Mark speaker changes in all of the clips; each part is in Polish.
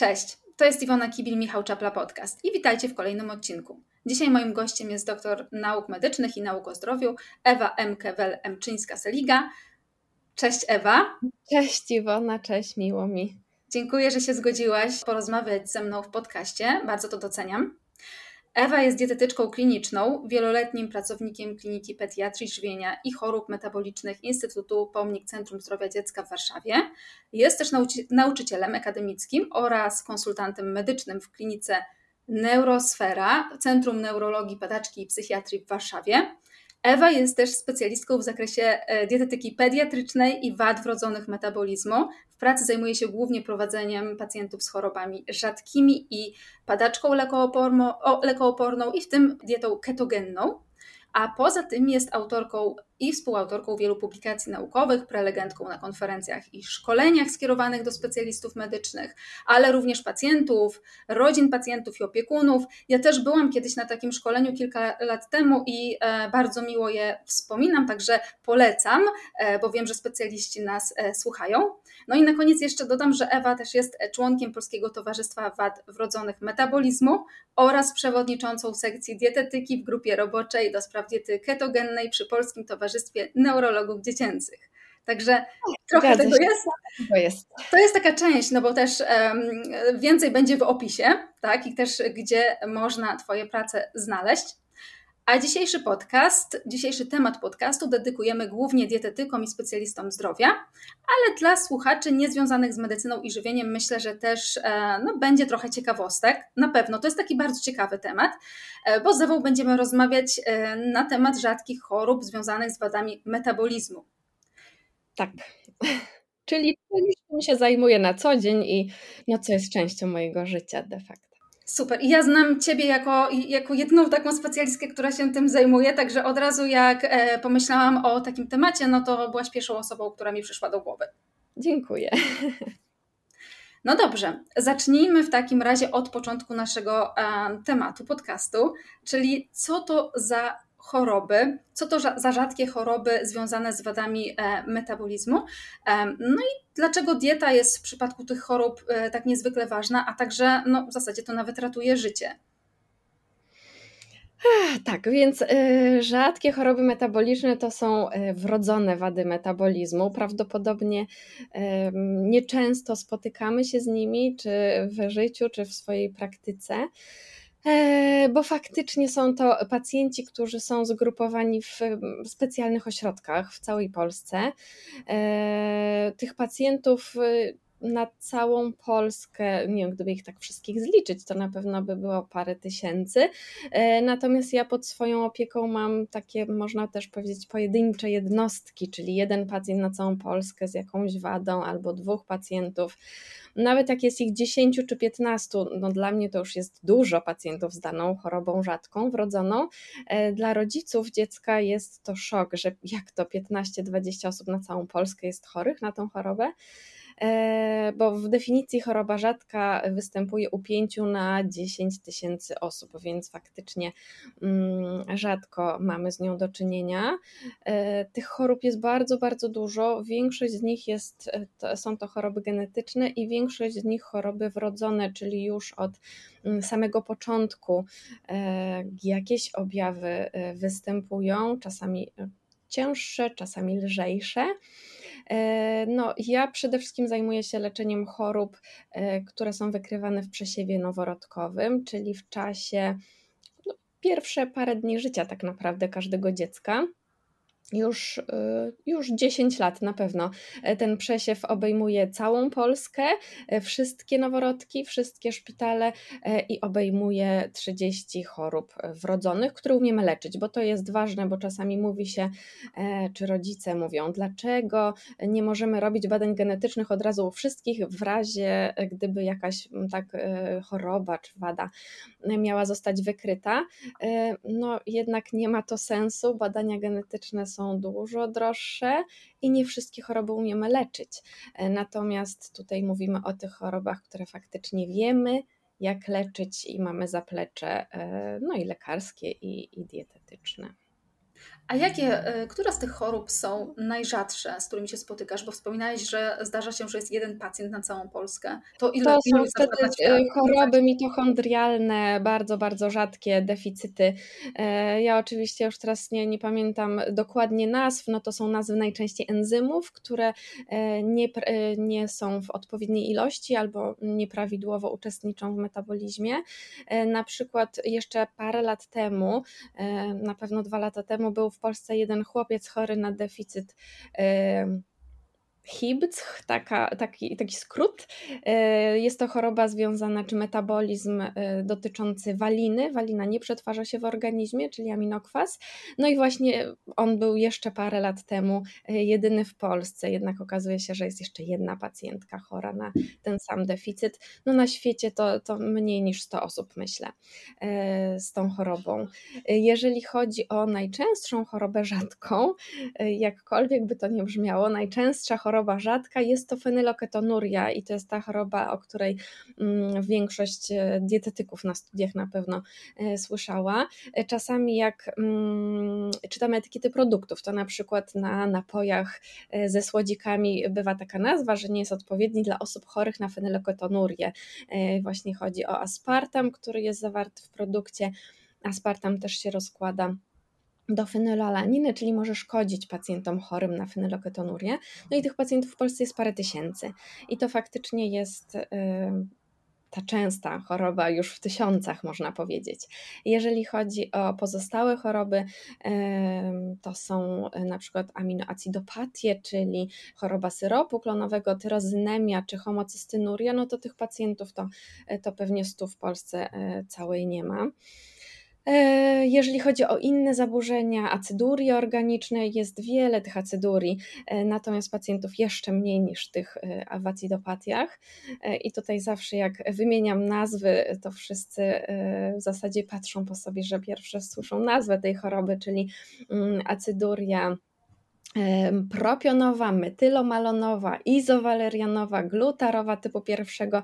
Speaker 1: Cześć, to jest Iwona Kibil-Michał Czapla Podcast i witajcie w kolejnym odcinku. Dzisiaj moim gościem jest doktor nauk medycznych i nauk o zdrowiu Ewa M. Kewel-Emczyńska-Seliga. Cześć Ewa.
Speaker 2: Cześć Iwona, cześć, miło mi.
Speaker 1: Dziękuję, że się zgodziłaś porozmawiać ze mną w podcaście, bardzo to doceniam. Ewa jest dietetyczką kliniczną, wieloletnim pracownikiem Kliniki Pediatrii Żywienia i Chorób Metabolicznych Instytutu Pomnik Centrum Zdrowia Dziecka w Warszawie. Jest też nauczy nauczycielem akademickim oraz konsultantem medycznym w klinice Neurosfera, Centrum Neurologii, Padaczki i Psychiatrii w Warszawie. Ewa jest też specjalistką w zakresie e, dietetyki pediatrycznej i wad wrodzonych metabolizmu. W pracy zajmuje się głównie prowadzeniem pacjentów z chorobami rzadkimi i padaczką lekooporną i w tym dietą ketogenną a poza tym jest autorką i współautorką wielu publikacji naukowych, prelegentką na konferencjach i szkoleniach skierowanych do specjalistów medycznych, ale również pacjentów, rodzin pacjentów i opiekunów. Ja też byłam kiedyś na takim szkoleniu kilka lat temu i e, bardzo miło je wspominam, także polecam, e, bo wiem, że specjaliści nas e, słuchają. No i na koniec jeszcze dodam, że Ewa też jest członkiem Polskiego Towarzystwa Wad Wrodzonych Metabolizmu oraz przewodniczącą sekcji dietetyki w grupie roboczej do spraw diety ketogennej przy Polskim Towarzystwie Neurologów Dziecięcych. Także trochę tego jest. To jest. To jest taka część, no bo też um, więcej będzie w opisie, tak, i też gdzie można Twoje prace znaleźć. A dzisiejszy podcast, dzisiejszy temat podcastu dedykujemy głównie dietetykom i specjalistom zdrowia, ale dla słuchaczy niezwiązanych z medycyną i żywieniem myślę, że też e, no, będzie trochę ciekawostek. Na pewno to jest taki bardzo ciekawy temat, e, bo z Ewą będziemy rozmawiać e, na temat rzadkich chorób związanych z wadami metabolizmu.
Speaker 2: Tak. Czyli czym się zajmuję na co dzień i no, co jest częścią mojego życia de facto.
Speaker 1: Super. I ja znam Ciebie jako, jako jedną taką specjalistkę, która się tym zajmuje, także od razu jak e, pomyślałam o takim temacie, no to byłaś pierwszą osobą, która mi przyszła do głowy.
Speaker 2: Dziękuję.
Speaker 1: No dobrze, zacznijmy w takim razie od początku naszego e, tematu podcastu, czyli co to za choroby, co to za rzadkie choroby związane z wadami e, metabolizmu. E, no i dlaczego dieta jest w przypadku tych chorób e, tak niezwykle ważna, a także no, w zasadzie to nawet ratuje życie.
Speaker 2: Tak, więc rzadkie choroby metaboliczne to są wrodzone wady metabolizmu. Prawdopodobnie nieczęsto spotykamy się z nimi, czy w życiu, czy w swojej praktyce. E, bo faktycznie są to pacjenci, którzy są zgrupowani w specjalnych ośrodkach w całej Polsce. E, tych pacjentów y, na całą Polskę, nie wiem, gdyby ich tak wszystkich zliczyć, to na pewno by było parę tysięcy. E, natomiast ja pod swoją opieką mam takie, można też powiedzieć, pojedyncze jednostki, czyli jeden pacjent na całą Polskę z jakąś wadą albo dwóch pacjentów. Nawet jak jest ich 10 czy 15, no dla mnie to już jest dużo pacjentów z daną chorobą rzadką, wrodzoną. E, dla rodziców dziecka jest to szok, że jak to 15-20 osób na całą Polskę jest chorych na tą chorobę. E, bo w definicji choroba rzadka występuje u 5 na 10 tysięcy osób, więc faktycznie mm, rzadko mamy z nią do czynienia. E, tych chorób jest bardzo, bardzo dużo. Większość z nich jest, to, są to choroby genetyczne i większość z nich choroby wrodzone, czyli już od mm, samego początku e, jakieś objawy występują, czasami cięższe, czasami lżejsze. E, no, ja przede wszystkim zajmuję się leczeniem chorób, e, które są wykrywane w przesiewie noworodkowym, czyli w czasie no, pierwsze parę dni życia tak naprawdę każdego dziecka już, y, już 10 lat na pewno. E, ten przesiew obejmuje całą Polskę, e, wszystkie noworodki, wszystkie szpitale e, i obejmuje 30 chorób wrodzonych, które umiemy leczyć, bo to jest ważne, bo czasami mówi się, czy rodzice mówią, dlaczego nie możemy robić badań genetycznych od razu u wszystkich, w razie gdyby jakaś tak choroba czy wada miała zostać wykryta. No jednak nie ma to sensu, badania genetyczne są są dużo droższe i nie wszystkie choroby umiemy leczyć. E, natomiast tutaj mówimy o tych chorobach, które faktycznie wiemy, jak leczyć i mamy zaplecze, e, no i lekarskie, i, i dietetyczne.
Speaker 1: A jakie, e, które z tych chorób są najrzadsze, z którymi się spotykasz? Bo wspominałeś, że zdarza się, że jest jeden pacjent na całą Polskę.
Speaker 2: To ile To są wtedy e, choroby mitochondrialne, bardzo, bardzo rzadkie deficyty. E, ja oczywiście już teraz nie, nie pamiętam dokładnie nazw, no to są nazwy najczęściej enzymów, które nie, nie są w odpowiedniej ilości albo nieprawidłowo uczestniczą w metabolizmie. Na przykład jeszcze parę lat temu, na pewno dwa lata temu, był w Polsce jeden chłopiec chory na deficyt HIBC, taka, taki, taki skrót. E, jest to choroba związana, czy metabolizm e, dotyczący waliny. Walina nie przetwarza się w organizmie, czyli aminokwas. No i właśnie on był jeszcze parę lat temu e, jedyny w Polsce, jednak okazuje się, że jest jeszcze jedna pacjentka chora na ten sam deficyt. No na świecie to, to mniej niż 100 osób, myślę, z tą chorobą. Jeżeli chodzi o najczęstszą chorobę rzadką, jakkolwiek by to nie brzmiało, najczęstsza choroba choroba rzadka, jest to fenyloketonuria i to jest ta choroba, o której mm, większość e, dietetyków na studiach na pewno e, słyszała. E, czasami jak mm, czytamy etykiety produktów, to na przykład na napojach ze słodzikami bywa taka nazwa, że nie jest odpowiedni dla osób chorych na fenylketonurię. Właśnie chodzi o aspartam, który jest zawarty w produkcie. Aspartam też się rozkłada do fenylalaniny, czyli może szkodzić pacjentom chorym na fenyloketonurię. No i tych pacjentów w Polsce jest parę tysięcy. I to faktycznie jest ta częsta choroba już w tysiącach, można powiedzieć. Jeżeli chodzi o pozostałe choroby, to są na przykład aminoacidopatie, czyli choroba syropu klonowego, tyrozynemia czy homocystynuria, no to tych pacjentów to, to pewnie stu w Polsce całej nie ma. E, jeżeli chodzi o inne zaburzenia, acydurii organicznej, jest wiele tych acydurii, e, natomiast pacjentów jeszcze mniej niż tych e, w acidopatiach. I tutaj zawsze jak wymieniam nazwy, to wszyscy w zasadzie patrzą po sobie, że pierwsze słyszą nazwę tej choroby, czyli mm, acyduria propionowa, metylomalonowa, izowalerianowa, glutarowa typu pierwszego.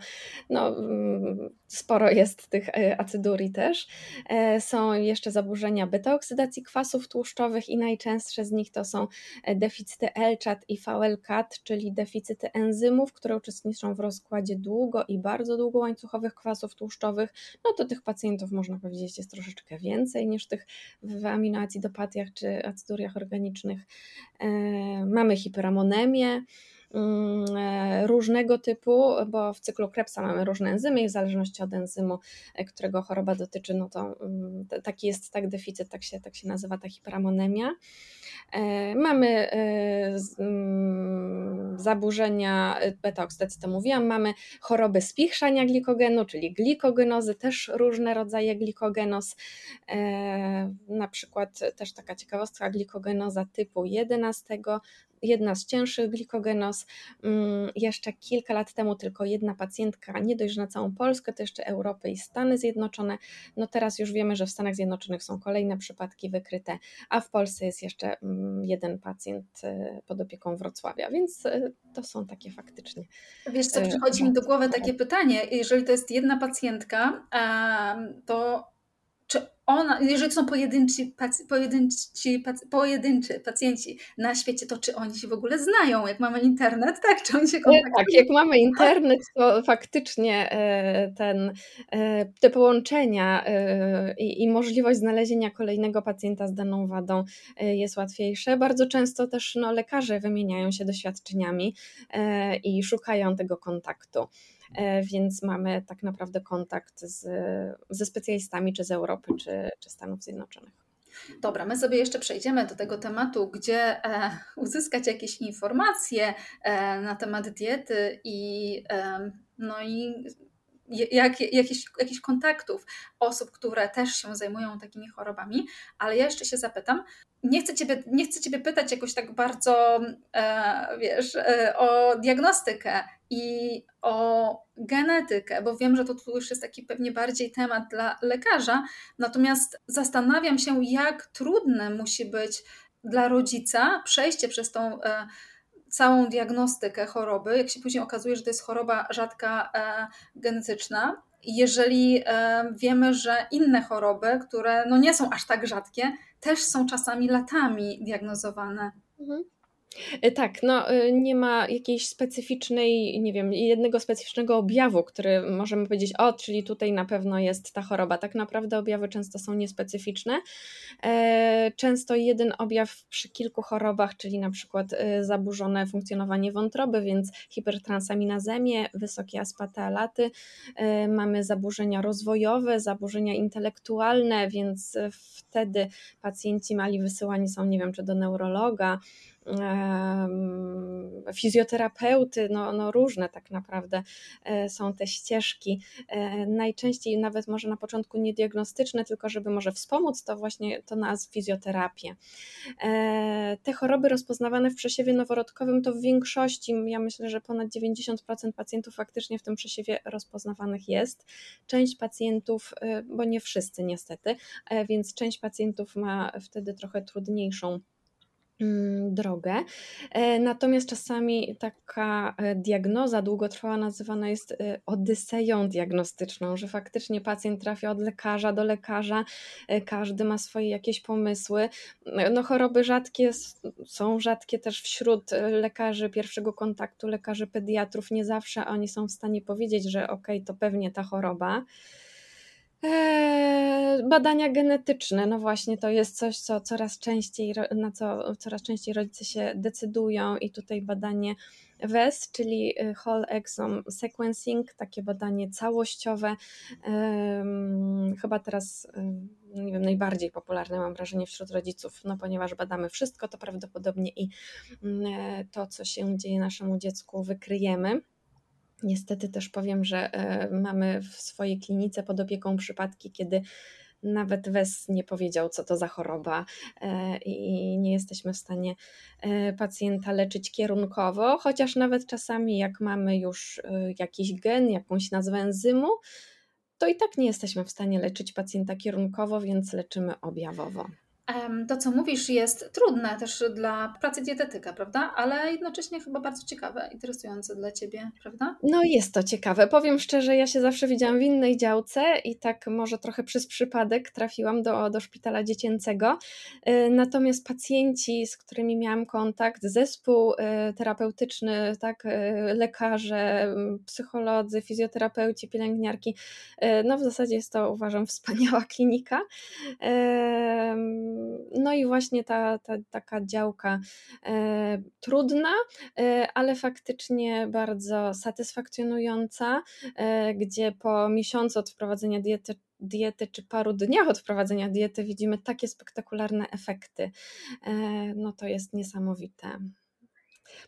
Speaker 2: No, mm, sporo jest tych e, acydurii też. E, są jeszcze zaburzenia beta-oksydacji kwasów tłuszczowych i najczęstsze z nich to są e, deficyty LCHAT i VLCAT, czyli deficyty enzymów, które uczestniczą w rozkładzie długo i bardzo długołańcuchowych kwasów tłuszczowych. No to tych pacjentów można powiedzieć jest troszeczkę więcej niż tych w aminoacidopatiach czy acyduriach organicznych. Mamy hiperamonemię, e, różnego typu, bo w cyklu Krebsa mamy różne enzymy i w zależności od enzymu, e, którego choroba dotyczy, no to mm, taki jest tak deficyt, tak się, tak się nazywa ta hiperamonemia. E, mamy mm, zaburzenia beta-oksydacji, to mówiłam, mamy choroby spichrzania glikogenu, czyli glikogenozy, też różne rodzaje glikogenos, na przykład też taka ciekawostka, glikogenoza typu 11, jedna z cięższych glikogenos. Mm, jeszcze kilka lat temu tylko jedna pacjentka, nie dość na całą Polskę, to jeszcze Europę i Stany Zjednoczone. No teraz już wiemy, że w Stanach Zjednoczonych są kolejne przypadki wykryte, a w Polsce jest jeszcze mm, jeden pacjent e, pod opieką Wrocławia, więc e, to są takie faktycznie.
Speaker 1: Wiesz co, e, przychodzi mi do głowy takie pytanie, jeżeli to jest jedna pacjentka, to czy ona, jeżeli to są pojedynczy, pojedynczy, pojedynczy pacjenci na świecie, to czy oni się w ogóle znają? Jak mamy internet, tak? Czy oni się kontaktują?
Speaker 2: Tak, jak mamy internet, to faktycznie e, ten, e, te połączenia e, i, i możliwość znalezienia kolejnego pacjenta z daną wadą jest łatwiejsze. Bardzo często też no, lekarze wymieniają się doświadczeniami i szukają tego kontaktu. E, więc mamy tak naprawdę kontakt z, ze specjalistami czy z Europy, czy, czy Stanów Zjednoczonych.
Speaker 1: Dobra, my sobie jeszcze przejdziemy do tego tematu, gdzie e, uzyskać jakieś informacje e, na temat diety i, no i jak, jakichś, jakichś kontaktów osób, które też się zajmują takimi chorobami, ale ja jeszcze się zapytam, nie chcę Ciebie, nie chcę ciebie pytać jakoś tak bardzo, e, wiesz, e, o diagnostykę i o genetykę, bo wiem, że to tu już jest taki pewnie bardziej temat dla lekarza, natomiast zastanawiam się, jak trudne musi być dla rodzica przejście przez tą e, całą diagnostykę choroby, jak się później okazuje, że to jest choroba rzadka e, genetyczna, jeżeli wiemy, że inne choroby, które no nie są aż tak rzadkie, też są czasami latami diagnozowane. Mhm.
Speaker 2: E, tak, no e, nie ma jakiejś specyficznej, nie wiem, jednego specyficznego objawu, który możemy powiedzieć, o, czyli tutaj na pewno jest ta choroba. Tak naprawdę objawy często są niespecyficzne. E, często jeden objaw przy kilku chorobach, czyli na przykład zaburzone funkcjonowanie wątroby, więc hipertransaminazemię, wysokie aspatalaty, mamy zaburzenia rozwojowe, zaburzenia intelektualne, więc wtedy pacjenci mali wysyłani są, nie wiem, czy do neurologa, fizjoterapeuty, no, no różne tak naprawdę e, są te ścieżki. E, najczęściej nawet może na początku nie diagnostyczne, tylko żeby może wspomóc, to właśnie to nazw fizjoterapię. E, te choroby rozpoznawane w przesiewie noworodkowym to w większości, ja myślę, że ponad 90% pacjentów faktycznie w tym przesiewie rozpoznawanych jest. Część pacjentów, bo nie wszyscy niestety, więc część pacjentów ma wtedy trochę trudniejszą drogę. E, natomiast czasami taka e, diagnoza długotrwała nazywana jest e, odyseją diagnostyczną, że faktycznie pacjent trafia od lekarza do lekarza, każdy ma swoje jakieś pomysły. No, choroby rzadkie są rzadkie też wśród lekarzy pierwszego kontaktu, lekarzy pediatrów. Nie zawsze oni są w stanie powiedzieć, że ok, to pewnie ta choroba. Eee, badania genetyczne, no właśnie, to jest coś, co coraz częściej, na co coraz częściej rodzice się decydują i tutaj badanie WES, czyli y, Whole Exome Sequencing, takie badanie całościowe, chyba teraz nie wiem, najbardziej popularne mam wrażenie wśród rodziców, no ponieważ badamy wszystko, to prawdopodobnie i e, to, co się dzieje naszemu dziecku, wykryjemy. Niestety też powiem, że e, mamy w swojej klinice pod opieką przypadki, kiedy nawet WES nie powiedział, co to za choroba, e, i nie jesteśmy w stanie e, pacjenta leczyć kierunkowo, chociaż nawet czasami, jak mamy już jakiś gen, jakąś nazwę enzymu, to i tak nie jesteśmy w stanie leczyć pacjenta kierunkowo, więc leczymy objawowo.
Speaker 1: To, co mówisz, jest trudne też dla pracy dietetyka, prawda? Ale jednocześnie chyba bardzo ciekawe, interesujące dla Ciebie, prawda?
Speaker 2: No, jest to ciekawe. Powiem szczerze, ja się zawsze widziałam w innej działce i tak może trochę przez przypadek trafiłam do, do szpitala dziecięcego. Y, natomiast pacjenci, z którymi miałam kontakt, zespół y, terapeutyczny, tak, y, lekarze, psycholodzy, fizjoterapeuci, pielęgniarki, no w zasadzie jest to, uważam, wspaniała klinika no i właśnie ta, ta taka działka e, trudna, e, ale faktycznie bardzo satysfakcjonująca, e, gdzie po miesiącu od wprowadzenia diety diety, czy paru dniach od wprowadzenia diety widzimy takie spektakularne efekty. No to jest niesamowite.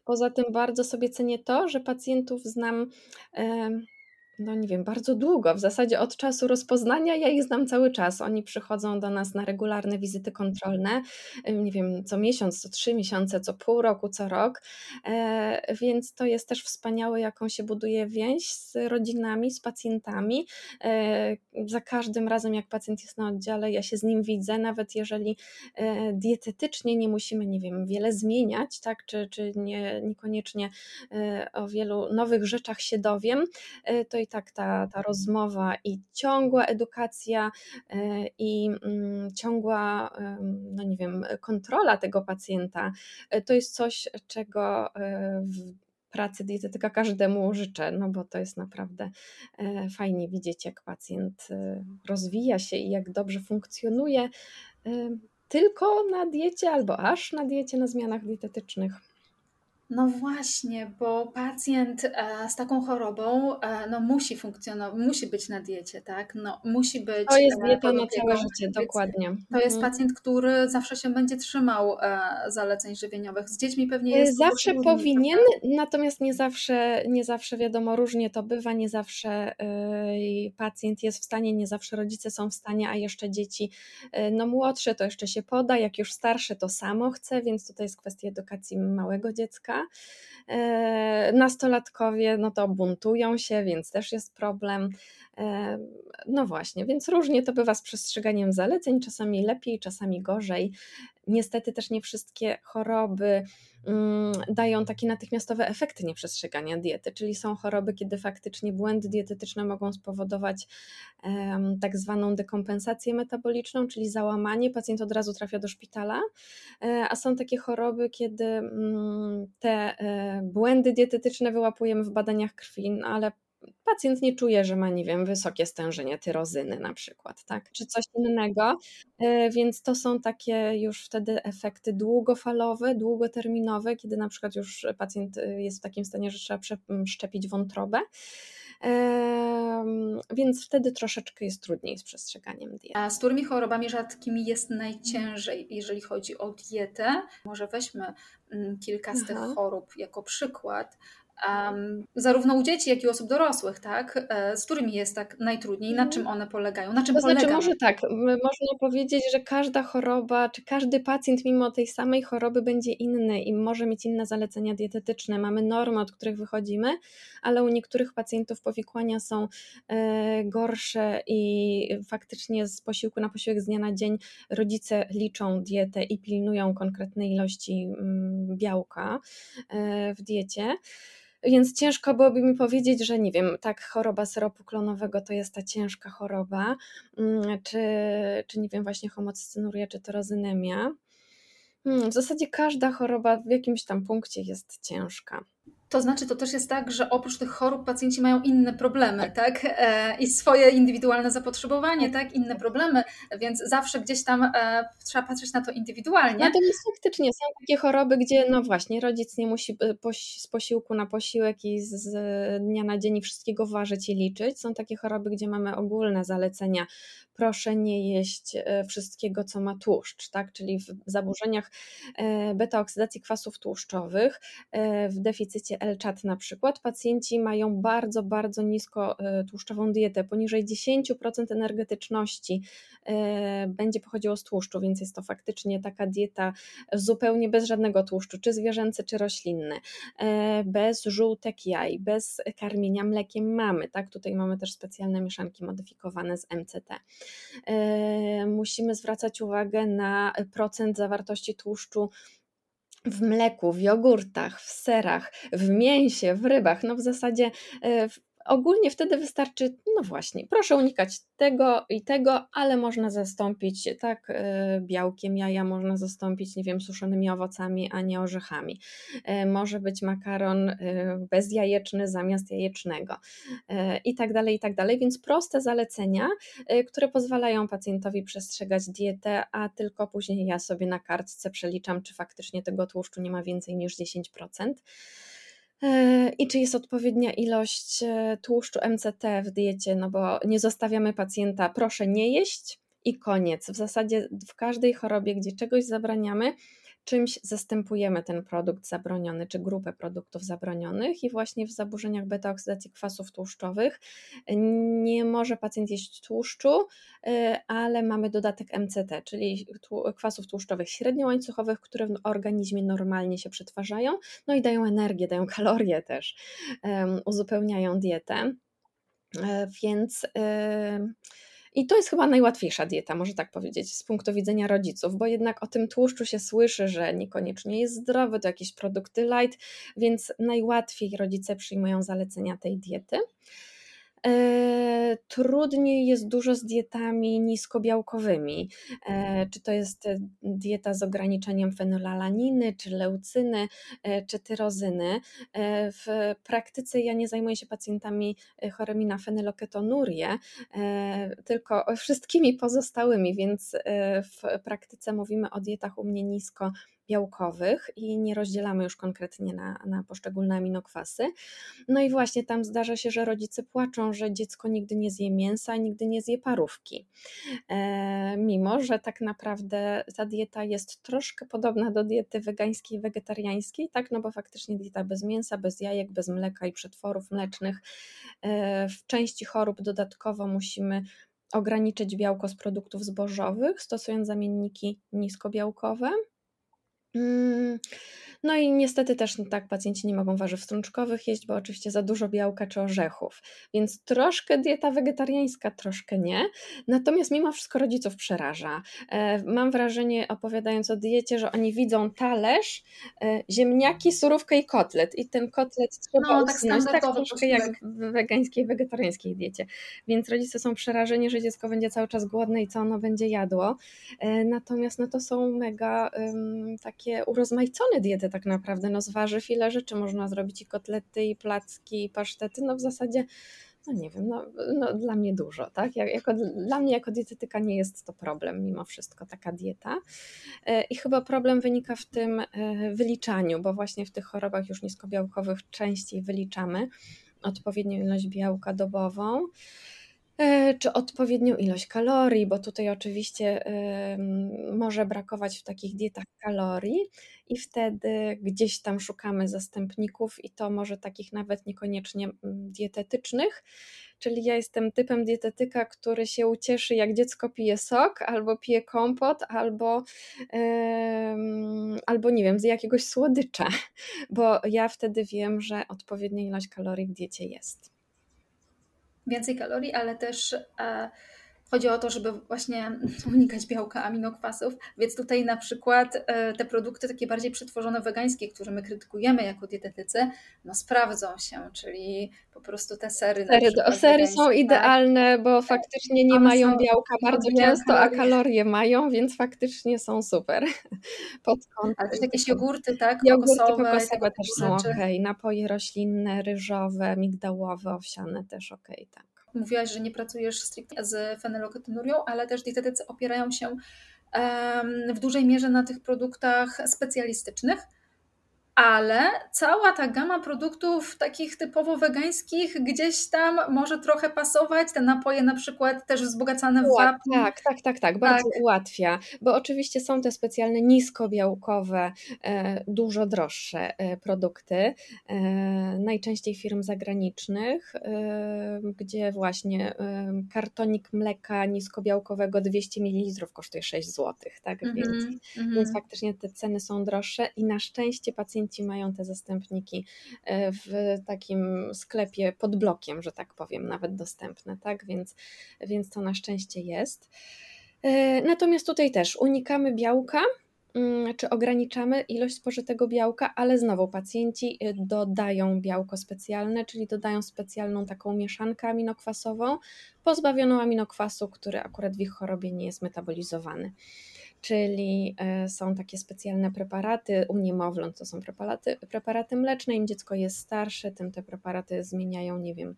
Speaker 2: Poza tym bardzo sobie cenię to, że pacjentów znam no nie wiem, bardzo długo. W zasadzie od czasu rozpoznania ja ich znam cały czas. Oni przychodzą do nas na regularne wizyty kontrolne, nie wiem, co miesiąc, co trzy miesiące, co pół roku, co rok. E, więc to jest też wspaniałe, jaką się buduje więź z rodzinami, z pacjentami. E, za każdym razem, jak pacjent jest na oddziale, ja się z nim widzę, nawet jeżeli e, dietetycznie nie musimy, nie wiem, wiele zmieniać, tak, czy, czy nie, niekoniecznie o wielu nowych rzeczach się dowiem, to i tak ta, ta rozmowa i ciągła edukacja e, i mm, ciągła, no nie wiem, kontrola tego pacjenta, e, to jest coś, czego e, w pracy dietetyka każdemu życzę, no bo to jest naprawdę fajnie widzieć, jak pacjent rozwija się i jak dobrze funkcjonuje tylko na diecie albo aż na diecie, na zmianach dietetycznych.
Speaker 1: No właśnie, bo pacjent e, z taką chorobą e, no, musi funkcjonować, musi być na diecie, tak? No, musi być.
Speaker 2: To jest e, dieta na całe życie, dokładnie.
Speaker 1: To jest mhm. pacjent, który zawsze się będzie trzymał zaleceń żywieniowych. Z dziećmi pewnie jest.
Speaker 2: Zawsze powinien, natomiast nie zawsze, nie zawsze wiadomo, różnie to bywa, nie zawsze pacjent jest w stanie, nie zawsze rodzice są w stanie, a jeszcze dzieci, no młodsze to jeszcze się poda, jak już starsze to samo chce, więc tutaj jest kwestia edukacji małego dziecka. E, nastolatkowie no to buntują się, więc też jest problem. No właśnie, więc różnie to bywa z przestrzeganiem zaleceń, czasami lepiej, czasami gorzej. niestety też nie wszystkie choroby mm, dają takie natychmiastowe efekty nieprzestrzegania diety, czyli są choroby, kiedy faktycznie błędy dietetyczne mogą spowodować tak zwaną dekompensację metaboliczną, czyli załamanie, pacjent od razu trafia do szpitala, e, a są takie choroby, kiedy mm, te e, błędy dietetyczne wyłapujemy w badaniach krwi, no ale pacjent nie czuje, że ma, nie wiem, wysokie stężenie tyrozyny na przykład, tak, czy coś innego, e, więc to są takie już wtedy efekty długofalowe, długoterminowe, kiedy na przykład już pacjent e, jest w takim stanie, że trzeba przeszczepić wątrobę, więc wtedy troszeczkę jest trudniej z przestrzeganiem diety.
Speaker 1: A z którymi chorobami rzadkimi jest najciężej, jeżeli chodzi o dietę? Może weźmy mm, kilka z tych chorób jako przykład. Um, zarówno u dzieci, jak i u osób dorosłych, tak? E, z którymi jest tak najtrudniej, na mhm. czym one polegają, na czym
Speaker 2: to
Speaker 1: polega?
Speaker 2: Znaczy, może tak, można powiedzieć, że każda choroba, czy każdy pacjent mimo tej samej choroby będzie inny i może mieć inne zalecenia dietetyczne. Mamy normy, od których wychodzimy, ale u niektórych pacjentów powikłania są e, gorsze i faktycznie z posiłku na posiłek z dnia na dzień rodzice liczą dietę i pilnują konkretnej ilości mm, białka e, w diecie. Więc ciężko byłoby mi powiedzieć, że nie wiem, tak, choroba syropu klonowego to jest ta ciężka choroba, mm, czy, czy nie wiem, właśnie homocystynuria, czy tyrozynemia. Hmm, w zasadzie każda choroba w jakimś tam punkcie jest ciężka.
Speaker 1: To znaczy, to też jest tak, że oprócz tych chorób pacjenci mają inne problemy, tak? E, I swoje indywidualne zapotrzebowanie, tak? Inne problemy, więc zawsze gdzieś tam e, trzeba patrzeć na to indywidualnie.
Speaker 2: Natomiast faktycznie są takie choroby, gdzie no właśnie rodzic nie musi e, z posiłku na posiłek i z dnia na dzień wszystkiego ważyć i liczyć. Są takie choroby, gdzie mamy ogólne zalecenia proszę nie jeść wszystkiego, co ma tłuszcz, tak? czyli w zaburzeniach beta-oksydacji kwasów tłuszczowych, w deficycie L-CHAT na przykład, pacjenci mają bardzo, bardzo nisko tłuszczową dietę, poniżej 10% energetyczności będzie pochodziło z tłuszczu, więc jest to faktycznie taka dieta zupełnie bez żadnego tłuszczu, czy zwierzęcy, czy roślinny, bez żółtek jaj, bez karmienia mlekiem mamy, tak? Tutaj mamy też specjalne mieszanki modyfikowane z MCT. E, musimy zwracać uwagę na procent zawartości tłuszczu w mleku, w jogurtach, w serach, w mięsie, w rybach. No w zasadzie e, ogólnie wtedy wystarczy, no właśnie, proszę unikać tego i tego, ale można zastąpić tak e, białkiem jaja, można zastąpić, nie wiem, suszonymi owocami, a nie orzechami. E, może być makaron e, bezjajeczny zamiast jajecznego i tak dalej, i tak dalej. Więc proste zalecenia, które pozwalają pacjentowi przestrzegać dietę, a tylko później ja sobie na kartce przeliczam, czy faktycznie tego tłuszczu nie ma więcej niż 10% i czy jest odpowiednia ilość e, tłuszczu MCT w diecie, no bo nie zostawiamy pacjenta, proszę nie jeść i koniec. W zasadzie w każdej chorobie, gdzie czegoś zabraniamy, czymś zastępujemy ten produkt zabroniony, czy grupę produktów zabronionych i właśnie w zaburzeniach beta-oksydacji kwasów tłuszczowych nie może pacjent jeść tłuszczu, y, ale mamy dodatek MCT, czyli kwasów tłuszczowych średniołańcuchowych, które w organizmie normalnie się przetwarzają, no i dają energię, dają kalorie też, uzupełniają dietę. E, więc i to jest chyba najłatwiejsza dieta, może tak powiedzieć, z punktu widzenia rodziców, bo jednak o tym tłuszczu się słyszy, że niekoniecznie jest zdrowy, to jakieś produkty light, więc najłatwiej rodzice przyjmują zalecenia tej diety. E, trudniej jest dużo z dietami niskobiałkowymi. E, czy to jest e, dieta z ograniczeniem fenolallaniny, czy leucyny, czy tyrozyny. W praktyce ja nie zajmuję się pacjentami chorymi na fenyloketonurię, tylko wszystkimi pozostałymi, więc w praktyce mówimy o dietach u mnie nisko białkowych i nie rozdzielamy już konkretnie na, na poszczególne aminokwasy. No i właśnie tam zdarza się, że rodzice płaczą, że dziecko nigdy nie zje mięsa, nigdy nie zje parówki. E, mimo, że tak naprawdę ta dieta jest troszkę podobna do diety wegańskiej, wegetariańskiej, tak, no bo faktycznie dieta bez mięsa, bez jajek, bez mleka i przetworów mlecznych. E, w części chorób dodatkowo musimy ograniczyć białko z produktów zbożowych, stosując zamienniki niskobiałkowe. Mm, no i niestety też tak pacjenci nie mogą warzyw strączkowych jeść, bo oczywiście za dużo białka czy orzechów. Więc troszkę dieta wegetariańska, troszkę nie. Natomiast mimo wszystko rodziców przeraża. E, mam wrażenie, opowiadając o diecie, że oni widzą talerz, e, ziemniaki, surówkę i kotlet. I ten kotlet trzeba no, tak usunąć, tak troszkę jak w wegańskiej, wegetariańskiej diecie. Więc rodzice są przerażeni, że dziecko będzie cały czas głodne i co ono będzie jadło. E, natomiast no to są mega um, takie urozmaicone diety tak naprawdę. No z warzyw ile rzeczy można zrobić i kotlety, i placki, i pasztety, no w zasadzie no nie wiem, no, no, dla mnie dużo, tak? Jako, dla mnie jako dietetyka nie jest to problem mimo wszystko taka dieta. E, I chyba problem wynika w tym e, wyliczaniu, bo właśnie w tych chorobach już niskobiałkowych częściej wyliczamy odpowiednią ilość białka dobową. E, czy odpowiednią ilość kalorii, bo tutaj oczywiście może brakować w takich dietach kalorii i wtedy gdzieś tam szukamy zastępników i to może takich nawet niekoniecznie dietetycznych, czyli ja jestem typem dietetyka, który się ucieszy jak dziecko pije sok, albo pije kompot, albo, albo nie wiem, z jakiegoś słodycza, bo ja wtedy wiem, że odpowiednia ilość kalorii w diecie jest
Speaker 1: więcej kalorii, ale też e, chodzi o to, żeby właśnie unikać białka, aminokwasów, więc tutaj na przykład e, te produkty takie bardziej przetworzone wegańskie, które my krytykujemy jako dietetycy, no sprawdzą się, czyli po prostu te sery.
Speaker 2: Sery, sery są tak. idealne, bo tak. faktycznie nie mają białka bardzo często, a kalorie mają, więc faktycznie są super.
Speaker 1: Pod Ale też jakieś jogurty, tak?
Speaker 2: Jogurty kokosowe, kokosowe też są ok. Napoje roślinne, ryżowe, migdałowe, owsiane też ok, tak.
Speaker 1: Mówiłaś, że nie pracujesz stricte z fenyloketonurią, ale też dietetycy opierają się w dużej mierze na tych produktach specjalistycznych ale cała ta gama produktów takich typowo wegańskich gdzieś tam może trochę pasować. Te napoje na przykład też wzbogacane w wapń.
Speaker 2: Tak, tak, tak, tak, bardzo tak. ułatwia, bo oczywiście są te specjalne niskobiałkowe, e, dużo droższe e, produkty, e, najczęściej firm zagranicznych, gdzie właśnie kartonik mleka niskobiałkowego 200 ml kosztuje 6 zł, tak, mm -hmm, więc, mm -hmm. więc faktycznie te ceny są droższe i na szczęście pacjenci klienci mają te zastępniki e, w takim sklepie pod blokiem, że tak powiem, nawet dostępne, tak? Więc, więc to na szczęście jest. E, natomiast tutaj też unikamy białka, mm, czy ograniczamy ilość spożytego białka, ale znowu pacjenci e, dodają białko specjalne, czyli dodają specjalną taką mieszankę aminokwasową, pozbawioną aminokwasu, który akurat w ich chorobie nie jest metabolizowany czyli e, są takie specjalne preparaty u niemowląt, to są preparaty, preparaty mleczne, im dziecko jest starsze, tym te preparaty zmieniają, nie wiem,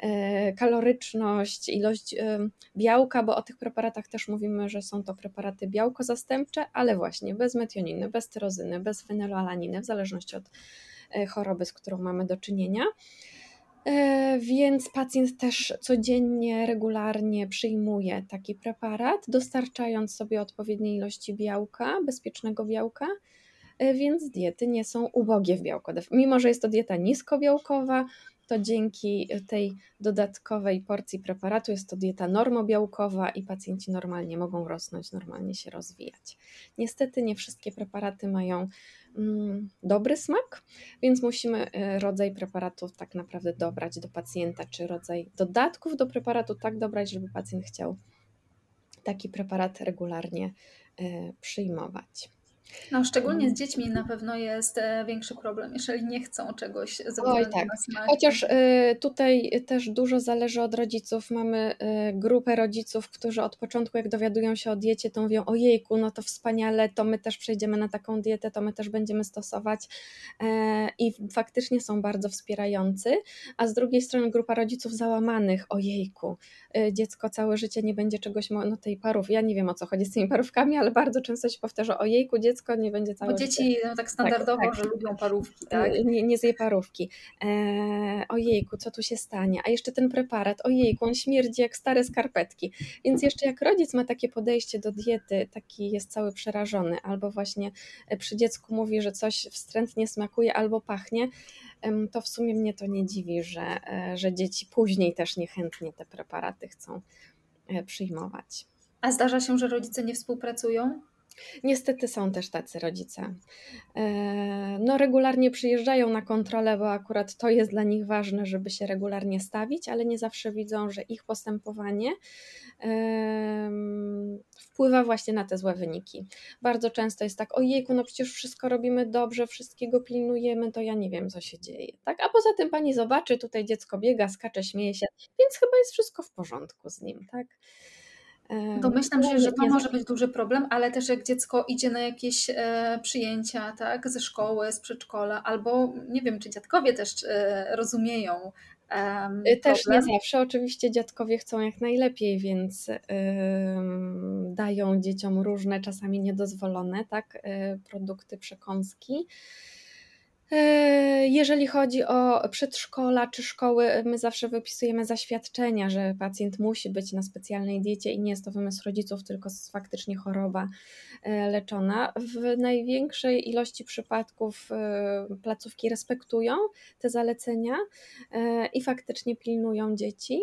Speaker 2: e, kaloryczność, ilość e, białka, bo o tych preparatach też mówimy, że są to preparaty białko zastępcze, ale właśnie bez metioniny, bez tyrozyny, bez fenylalaniny, w zależności od choroby, z którą mamy do czynienia. E, więc pacjent też codziennie, regularnie przyjmuje taki preparat, dostarczając sobie odpowiedniej ilości białka, bezpiecznego białka, e, więc diety nie są ubogie w białko. Mimo, że jest to dieta niskobiałkowa, to dzięki tej dodatkowej porcji preparatu jest to dieta normobiałkowa i pacjenci normalnie mogą rosnąć, normalnie się rozwijać. Niestety nie wszystkie preparaty mają mm, dobry smak, więc musimy e, rodzaj preparatu tak naprawdę dobrać do pacjenta, czy rodzaj dodatków do preparatu tak dobrać, żeby pacjent chciał taki preparat regularnie e, przyjmować.
Speaker 1: No, szczególnie z dziećmi na pewno jest e, większy problem, jeżeli nie chcą czegoś ze Oj, tak.
Speaker 2: Chociaż y, tutaj też dużo zależy od rodziców. Mamy y, grupę rodziców, którzy od początku, jak dowiadują się o diecie, to mówią: Ojejku, no to wspaniale, to my też przejdziemy na taką dietę, to my też będziemy stosować. I faktycznie są bardzo wspierający. A z drugiej strony grupa rodziców załamanych: Ojejku, dziecko całe życie nie będzie czegoś, no tej parów. Ja nie wiem o co chodzi z tymi parówkami, ale bardzo często się powtarza: Ojejku, dziecko dziecko nie będzie całe
Speaker 1: Bo dzieci no, tak standardowo, tak, tak. że lubią parówki, tak?
Speaker 2: Nie, nie zje parówki. E, ojejku, co tu się stanie? A jeszcze ten preparat, ojejku, on śmierdzi jak stare skarpetki. Więc jeszcze jak rodzic ma takie podejście do diety, taki jest cały przerażony, albo właśnie e, przy dziecku mówi, że coś wstrętnie smakuje albo pachnie, to w sumie mnie to nie dziwi, że, e, że dzieci później też niechętnie te preparaty chcą e, przyjmować.
Speaker 1: A zdarza się, że rodzice nie współpracują?
Speaker 2: Niestety są też tacy rodzice. E, no, regularnie przyjeżdżają na kontrolę, bo akurat to jest dla nich ważne, żeby się regularnie stawić, ale nie zawsze widzą, że ich postępowanie wpływa właśnie na te złe wyniki. Bardzo często jest tak, ojejku, no przecież wszystko robimy dobrze, wszystkiego pilnujemy, to ja nie wiem, co się dzieje. Tak? A poza tym pani zobaczy, tutaj dziecko biega, skacze, śmieje się, więc chyba jest wszystko w porządku z nim. Tak?
Speaker 1: Domyślam się, że to może być duży problem, ale też jak dziecko idzie na jakieś e, przyjęcia, tak, ze szkoły, z przedszkola, albo nie wiem, czy dziadkowie też e, rozumieją.
Speaker 2: E, też nie zawsze. Oczywiście dziadkowie chcą jak najlepiej, więc dają dzieciom różne, czasami niedozwolone, tak, produkty, przekąski. E, jeżeli chodzi o przedszkola czy szkoły, my zawsze wypisujemy zaświadczenia, że pacjent musi być na specjalnej diecie i nie jest to wymysł rodziców, tylko faktycznie choroba e, leczona. W największej ilości przypadków e, placówki respektują te zalecenia i faktycznie pilnują dzieci.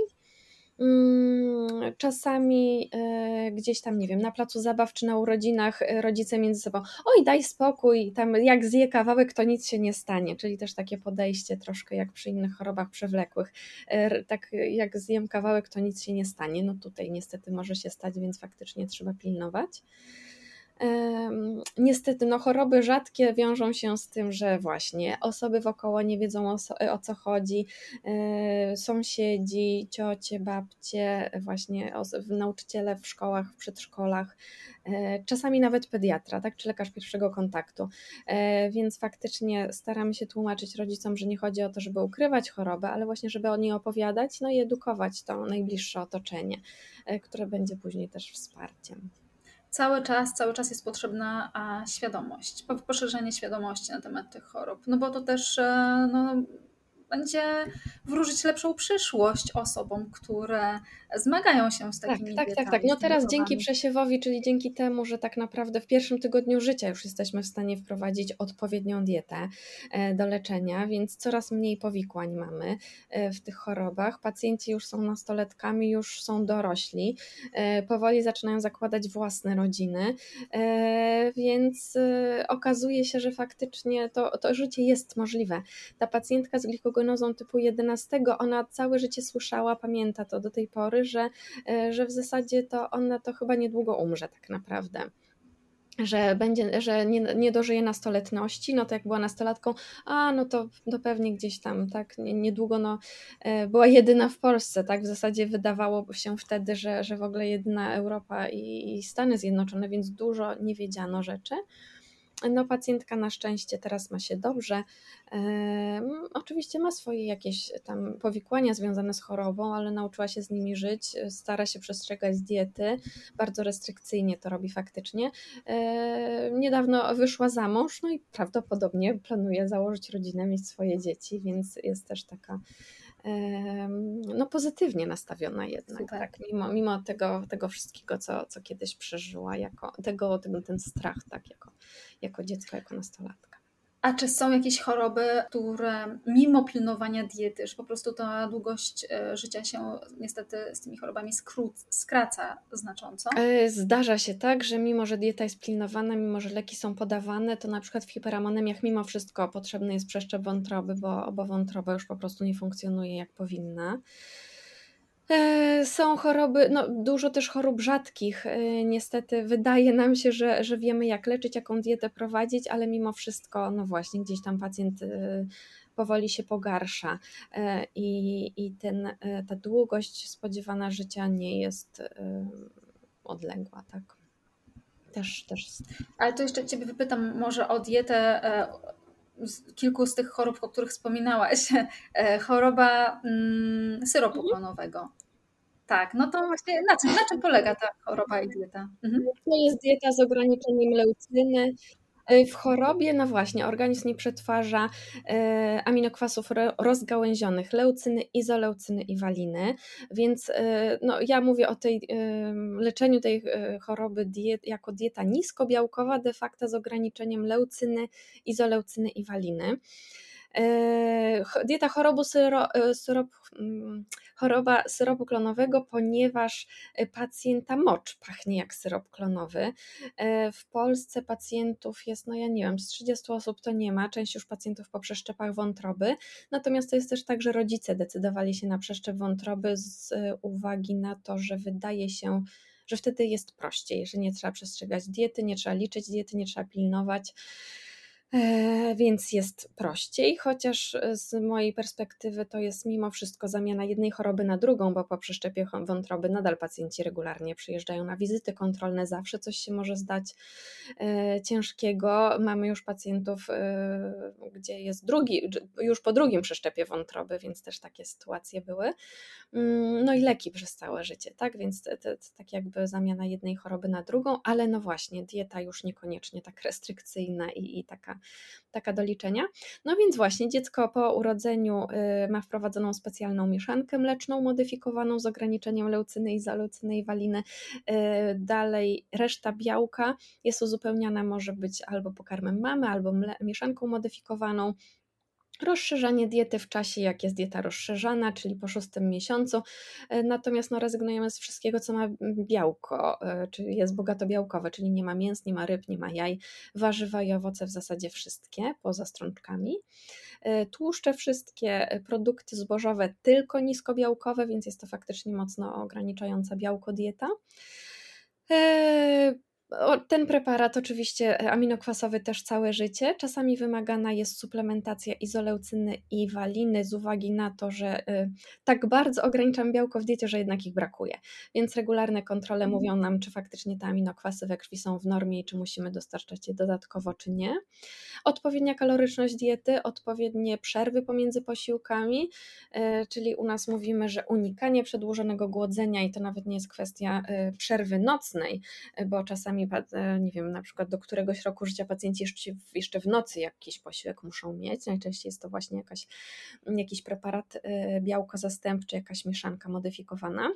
Speaker 2: Mm, czasami e, gdzieś tam, nie wiem, na placu zabaw czy na urodzinach e, rodzice między sobą, oj, daj spokój, tam jak zje kawałek, to nic się nie stanie. Czyli też takie podejście troszkę jak przy innych chorobach przewlekłych. E, tak jak zjem kawałek, to nic się nie stanie. No tutaj niestety może się stać, więc faktycznie trzeba pilnować. Niestety, no, choroby rzadkie wiążą się z tym, że właśnie osoby wokoło nie wiedzą o, o co chodzi, e, sąsiedzi, ciocie, babcie, właśnie nauczyciele w szkołach, w przedszkolach, e, czasami nawet pediatra, tak, czy lekarz pierwszego kontaktu. E, więc faktycznie staramy się tłumaczyć rodzicom, że nie chodzi o to, żeby ukrywać chorobę, ale właśnie, żeby o niej opowiadać, no i edukować to najbliższe otoczenie, które będzie później też wsparciem
Speaker 1: cały czas, cały czas jest potrzebna świadomość, poszerzenie świadomości na temat tych chorób. No bo to też e, no, będzie wróżyć lepszą przyszłość osobom, które zmagają się z takimi
Speaker 2: Tak, tak, tak, tak. No teraz dzięki przesiewowi, czyli dzięki temu, że tak naprawdę w pierwszym tygodniu życia już jesteśmy w stanie wprowadzić odpowiednią dietę e, do leczenia, więc coraz mniej powikłań mamy e, w tych chorobach. Pacjenci już są nastoletkami, już są dorośli, e, powoli zaczynają zakładać własne rodziny, więc okazuje się, że faktycznie to, to życie jest możliwe. Ta pacjentka z glikogenozą typu 11, ona całe życie słyszała, pamięta to do tej pory, że, e, że w zasadzie to ona to chyba niedługo umrze tak naprawdę że będzie, że nie, nie dożyje nastoletności, no to jak była nastolatką, a no to, to pewnie gdzieś tam, tak, niedługo no, e, była jedyna w Polsce, tak, w zasadzie wydawało się wtedy, że, że w ogóle jedyna Europa i, i Stany Zjednoczone, więc dużo nie wiedziano rzeczy. No, pacjentka na szczęście teraz ma się dobrze. oczywiście ma swoje jakieś tam powikłania związane z chorobą, ale nauczyła się z nimi żyć, stara się przestrzegać diety, bardzo restrykcyjnie to robi faktycznie. niedawno wyszła za mąż, no i prawdopodobnie planuje założyć rodzinę, mieć swoje dzieci, więc jest też taka no, pozytywnie nastawiona jednak, tak, mimo, mimo tego, tego wszystkiego, co, co kiedyś przeżyła, jako, tego, tego, ten strach, tak, jako, jako dziecko, jako nastolatka.
Speaker 1: A czy są jakieś choroby, które mimo pilnowania diety, że po prostu ta długość e, życia się niestety z tymi chorobami skraca znacząco?
Speaker 2: E, zdarza się tak, że mimo, że dieta jest pilnowana, mimo, że leki są podawane, to na przykład w hiperamoniemiach mimo wszystko potrzebny jest przeszczep wątroby, bo, bo wątroba już po prostu nie funkcjonuje jak powinna. E, są choroby, no dużo też chorób rzadkich. E, niestety wydaje nam się, że, że wiemy jak leczyć, jaką dietę prowadzić, ale mimo wszystko, no właśnie, gdzieś tam pacjent e, powoli się pogarsza i, i ten, ta długość spodziewana życia nie jest odległa, tak. Też, też.
Speaker 1: Ale to jeszcze Ciebie wypytam może o dietę kilku z tych chorób, o których wspominałaś. Choroba mm, syropu mhm. klonowego. Tak, no to właśnie na czym, na czym polega ta choroba i dieta?
Speaker 2: Mhm. To jest dieta z ograniczeniem leucyny. E, w chorobie, no właśnie, organizm nie przetwarza e, aminokwasów rozgałęzionych, leucyny, izoleucyny i waliny, więc e, no, ja mówię o tej leczeniu tej choroby diet, jako dieta niskobiałkowa, de facto z ograniczeniem leucyny, izoleucyny i waliny. Dieta chorobu syro, syrop, mm, choroba syropu klonowego, ponieważ pacjenta mocz pachnie jak syrop klonowy. W Polsce pacjentów jest, no ja nie wiem, z 30 osób to nie ma, część już pacjentów po przeszczepach wątroby, natomiast to jest też tak, że rodzice decydowali się na przeszczep wątroby z uwagi na to, że wydaje się, że wtedy jest prościej, że nie trzeba przestrzegać diety, nie trzeba liczyć diety, nie trzeba pilnować. E, więc jest prościej, chociaż z mojej perspektywy to jest mimo wszystko zamiana jednej choroby na drugą, bo po przeszczepie wątroby nadal pacjenci regularnie przyjeżdżają na wizyty kontrolne, zawsze coś się może zdać e, ciężkiego. Mamy już pacjentów, e, gdzie jest drugi, już po drugim przeszczepie wątroby, więc też takie sytuacje były. Mm, no i leki przez całe życie, tak? Więc to, to, to tak jakby zamiana jednej choroby na drugą, ale no właśnie, dieta już niekoniecznie tak restrykcyjna i, i taka taka do liczenia. No więc właśnie dziecko po urodzeniu y, ma wprowadzoną specjalną mieszankę mleczną modyfikowaną z ograniczeniem leucyny, izoleucyny i waliny. Y, dalej reszta białka jest uzupełniana, może być albo pokarmem mamy, albo mieszanką modyfikowaną. Rozszerzanie diety w czasie, jak jest dieta rozszerzana, czyli po szóstym miesiącu, e, natomiast no, rezygnujemy z wszystkiego, co ma białko, e, czyli jest bogato białkowe, czyli nie ma mięs, nie ma ryb, nie ma jaj, warzywa i owoce w zasadzie wszystkie, poza strączkami. E, tłuszcze wszystkie, produkty zbożowe tylko niskobiałkowe, więc jest to faktycznie mocno ograniczająca białko dieta. Ten preparat oczywiście e, aminokwasowy też całe życie. Czasami wymagana jest suplementacja izoleucyny i waliny z uwagi na to, że e, tak bardzo ograniczam białko w diecie, że jednak ich brakuje. Więc regularne kontrole mhm. mówią nam, czy faktycznie te aminokwasy we krwi są w normie i czy musimy dostarczać je dodatkowo, czy nie. Odpowiednia kaloryczność diety, odpowiednie przerwy pomiędzy posiłkami, e, czyli u nas mówimy, że unikanie przedłużonego głodzenia i to nawet nie jest kwestia przerwy nocnej, bo czasami E, nie wiem, na przykład do któregoś roku życia pacjenci jeszcze, w nocy jakiś posiłek muszą mieć. Najczęściej jest to właśnie jakaś, jakiś preparat e, białko zastępczy, jakaś mieszanka modyfikowana.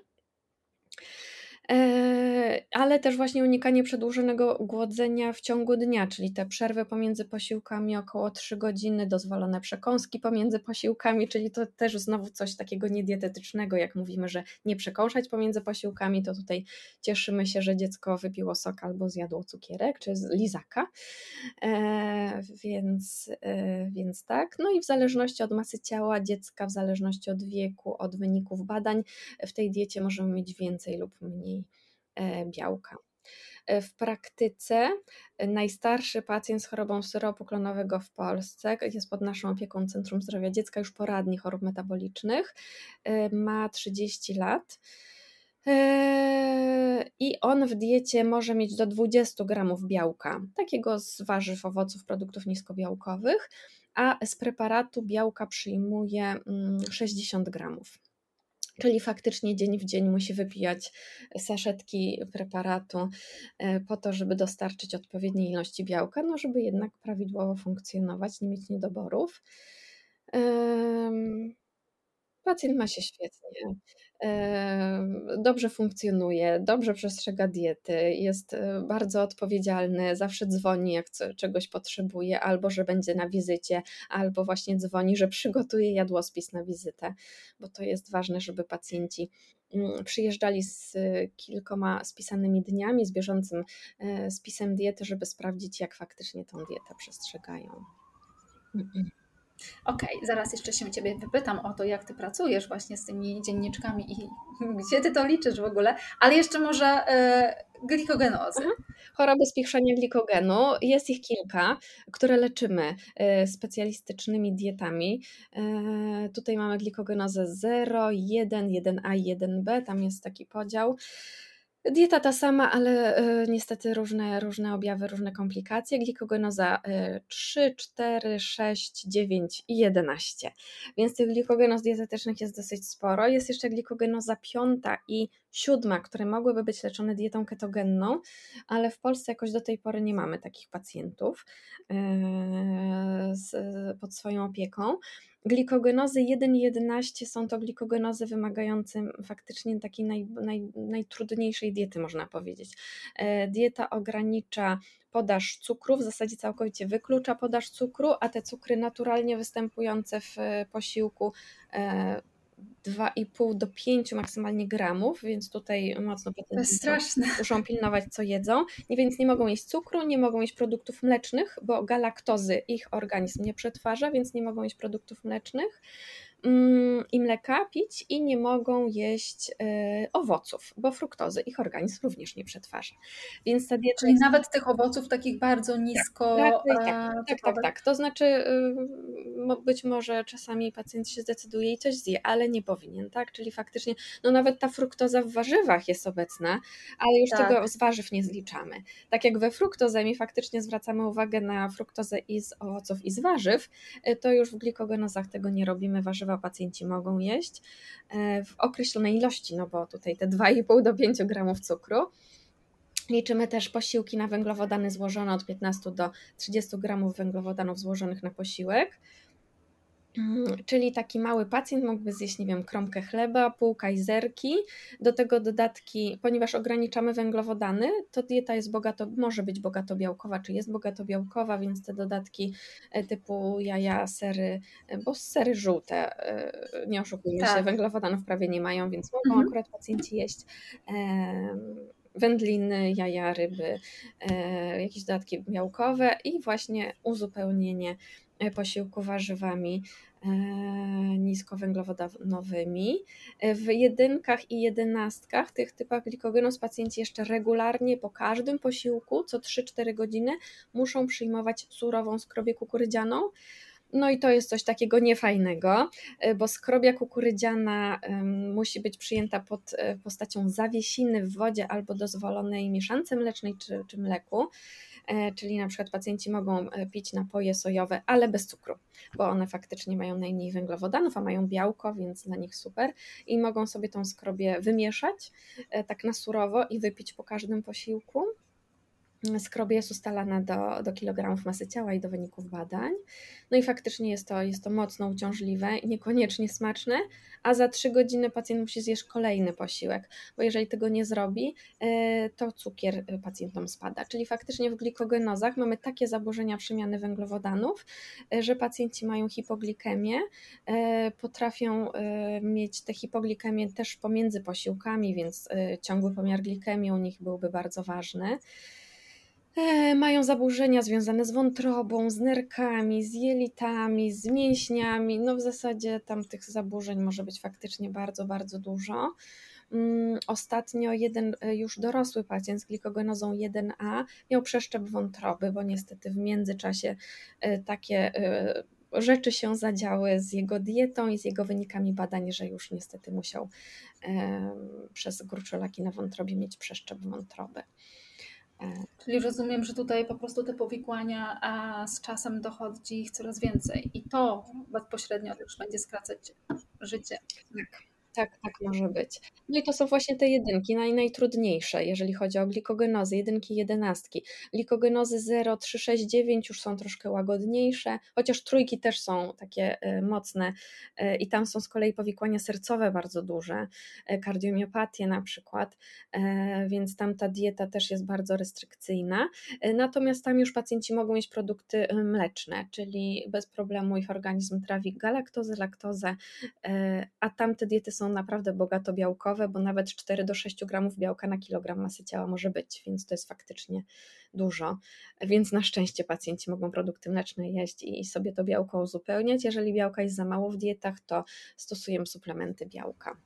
Speaker 2: E, ale też właśnie unikanie przedłużonego głodzenia w ciągu dnia, czyli te przerwy pomiędzy posiłkami około 3 godziny, dozwolone przekąski pomiędzy posiłkami, czyli to też znowu coś takiego niedietetycznego, jak mówimy, że nie przekąszać pomiędzy posiłkami, to tutaj cieszymy się, że dziecko wypiło sok albo zjadło cukierek, czy lizaka, e, więc, e, więc tak. No i w zależności od masy ciała dziecka, w zależności od wieku, od wyników badań, w tej diecie możemy mieć więcej lub mniej białka. E, w praktyce e, najstarszy pacjent z chorobą syropu klonowego w Polsce jest pod naszą opieką Centrum Zdrowia Dziecka, już poradni chorób metabolicznych, ma 30 lat. I on w diecie może mieć do 20 gramów białka, takiego z warzyw, owoców, produktów niskobiałkowych, a z preparatu białka przyjmuje 60 mm, gramów czyli faktycznie dzień w dzień musi wypijać saszetki preparatu e, po to, żeby dostarczyć odpowiedniej ilości białka, no żeby jednak prawidłowo funkcjonować, nie mieć niedoborów. Pacjent ma się świetnie, dobrze funkcjonuje, dobrze przestrzega diety, jest e, bardzo odpowiedzialny, zawsze dzwoni, jak czegoś potrzebuje, albo że będzie na wizycie, albo właśnie dzwoni, że przygotuje jadłospis na wizytę, bo to jest ważne, żeby pacjenci mm, przyjeżdżali z kilkoma spisanymi dniami, z bieżącym e, spisem diety, żeby sprawdzić, jak faktycznie tą dietę przestrzegają.
Speaker 1: Okej, okay, zaraz jeszcze się Ciebie wypytam o to, jak Ty pracujesz właśnie z tymi dzienniczkami i gdzie Ty to liczysz w ogóle, ale jeszcze może e, glikogenozy. Mhm.
Speaker 2: Choroby spichrzenia glikogenu, jest ich kilka, które leczymy e, specjalistycznymi dietami. E, tutaj mamy glikogenozę 0, 1, 1A i 1B, tam jest taki podział. Dieta ta sama, ale y, niestety różne, różne objawy, różne komplikacje. Glikogenoza y, 3, 4, 6, 9 i 11. Więc tych glikogenoz dietetycznych jest dosyć sporo. Jest jeszcze glikogenoza 5 i siódma, które mogłyby być leczone dietą ketogenną, ale w Polsce jakoś do tej pory nie mamy takich pacjentów e, pod swoją opieką. Glikogenozy 1 i 11 są to glikogenozy wymagające faktycznie takiej naj, naj, najtrudniejszej diety, można powiedzieć. E, dieta ogranicza podaż cukru, w zasadzie całkowicie wyklucza podaż cukru, a te cukry naturalnie występujące w posiłku e, 2,5 do 5 maksymalnie gramów, więc tutaj mocno muszą pilnować, co jedzą. Więc nie mogą jeść cukru, nie mogą jeść produktów mlecznych, bo galaktozy ich organizm nie przetwarza, więc nie mogą jeść produktów mlecznych. Mm, i mleka pić i nie mogą jeść e, owoców, bo fruktozy ich organizm również nie przetwarza.
Speaker 1: Więc ta dieta Czyli jest... nawet tych owoców takich bardzo tak, nisko.
Speaker 2: Tak, tak, tak, tak, tak. To znaczy, y, być może czasami pacjent się zdecyduje i coś zje, ale nie powinien, tak? Czyli faktycznie, no nawet ta fruktoza w warzywach jest obecna, ale już tak. tego z warzyw nie zliczamy. Tak jak we fruktozemii faktycznie zwracamy uwagę na fruktozę i z owoców i z warzyw, y, to już w glikogenozach tego nie robimy. Warzywa warzywa pacjenci mogą jeść e, w określonej ilości, no bo tutaj te 2,5 do 5 gramów cukru. Liczymy też posiłki na węglowodany złożone od 15 do 30 gramów węglowodanów złożonych na posiłek. Mm, czyli taki mały pacjent mógłby zjeść, nie wiem, kromkę chleba, pół kajzerki, do tego dodatki, ponieważ ograniczamy węglowodany, to dieta jest bogato, może być bogato białkowa, czy jest bogato białkowa, więc te dodatki e, typu jaja, sery, e, bo sery żółte, e, nie oszukujmy tak. się, węglowodanów prawie nie mają, więc mogą mhm. akurat pacjenci jeść wędliny, jaja, ryby, jakieś dodatki białkowe i właśnie uzupełnienie posiłku warzywami niskowęglowodanowymi. W jedynkach i jedenastkach, tych typach glikogenos, pacjenci jeszcze regularnie po każdym posiłku, co 3-4 godziny, muszą przyjmować surową skrobię kukurydzianą. No i to jest coś takiego niefajnego, e, bo skrobia kukurydziana musi być przyjęta pod e, postacią zawiesiny w wodzie albo dozwolonej mieszance mlecznej czy, czy mleku. E, czyli na przykład pacjenci mogą e, pić napoje sojowe, ale bez cukru, bo one faktycznie mają najmniej węglowodanów, a mają białko, więc dla nich super i mogą sobie tą skrobię wymieszać e, tak na surowo i wypić po każdym posiłku. Skrobie jest ustalana do, do kilogramów masy ciała i do wyników badań. No i faktycznie jest to, jest to mocno uciążliwe i niekoniecznie smaczne, a za 3 godziny pacjent musi zjeść kolejny posiłek, bo jeżeli tego nie zrobi, e, to cukier pacjentom spada. Czyli faktycznie w glikogenozach mamy takie zaburzenia przemiany węglowodanów, e, że pacjenci mają hipoglikemię, e, potrafią mieć te hipoglikemię też pomiędzy posiłkami, więc ciągły pomiar glikemii u nich byłby bardzo ważny. E, mają zaburzenia związane z wątrobą, z nerkami, z jelitami, z mięśniami. No w zasadzie tam tych zaburzeń może być faktycznie bardzo, bardzo dużo. Mm, ostatnio jeden e, już dorosły pacjent z glikogenozą 1A miał przeszczep wątroby, bo niestety w międzyczasie e, takie rzeczy się zadziały z jego dietą i z jego wynikami badań, że już niestety musiał przez gruczołaki na wątrobie mieć przeszczep wątroby.
Speaker 1: Czyli rozumiem, że tutaj po prostu te powikłania, a z czasem dochodzi ich coraz więcej i to bezpośrednio też będzie skracać życie.
Speaker 2: Tak. Tak, tak może być. No i to są właśnie te jedynki, naj, najtrudniejsze, jeżeli chodzi o glikogenozy, jedynki, jedenastki. Glikogenozy 0, 3, 6, 9 już są troszkę łagodniejsze, chociaż trójki też są takie y, mocne y, i tam są z kolei powikłania sercowe bardzo duże, y, kardiomiopatie na przykład, więc tam ta dieta też jest bardzo restrykcyjna. Natomiast tam już pacjenci mogą mieć produkty mleczne, czyli bez problemu ich organizm trawi galaktozę, laktozę, a tamte diety są naprawdę bogato białkowe, bo nawet 4 do 6 gramów białka na kilogram masy ciała może być, więc to jest faktycznie dużo. Więc na szczęście pacjenci mogą produkty mleczne jeść i sobie to białko uzupełniać. Jeżeli białka jest za mało w dietach, to stosujemy suplementy białka.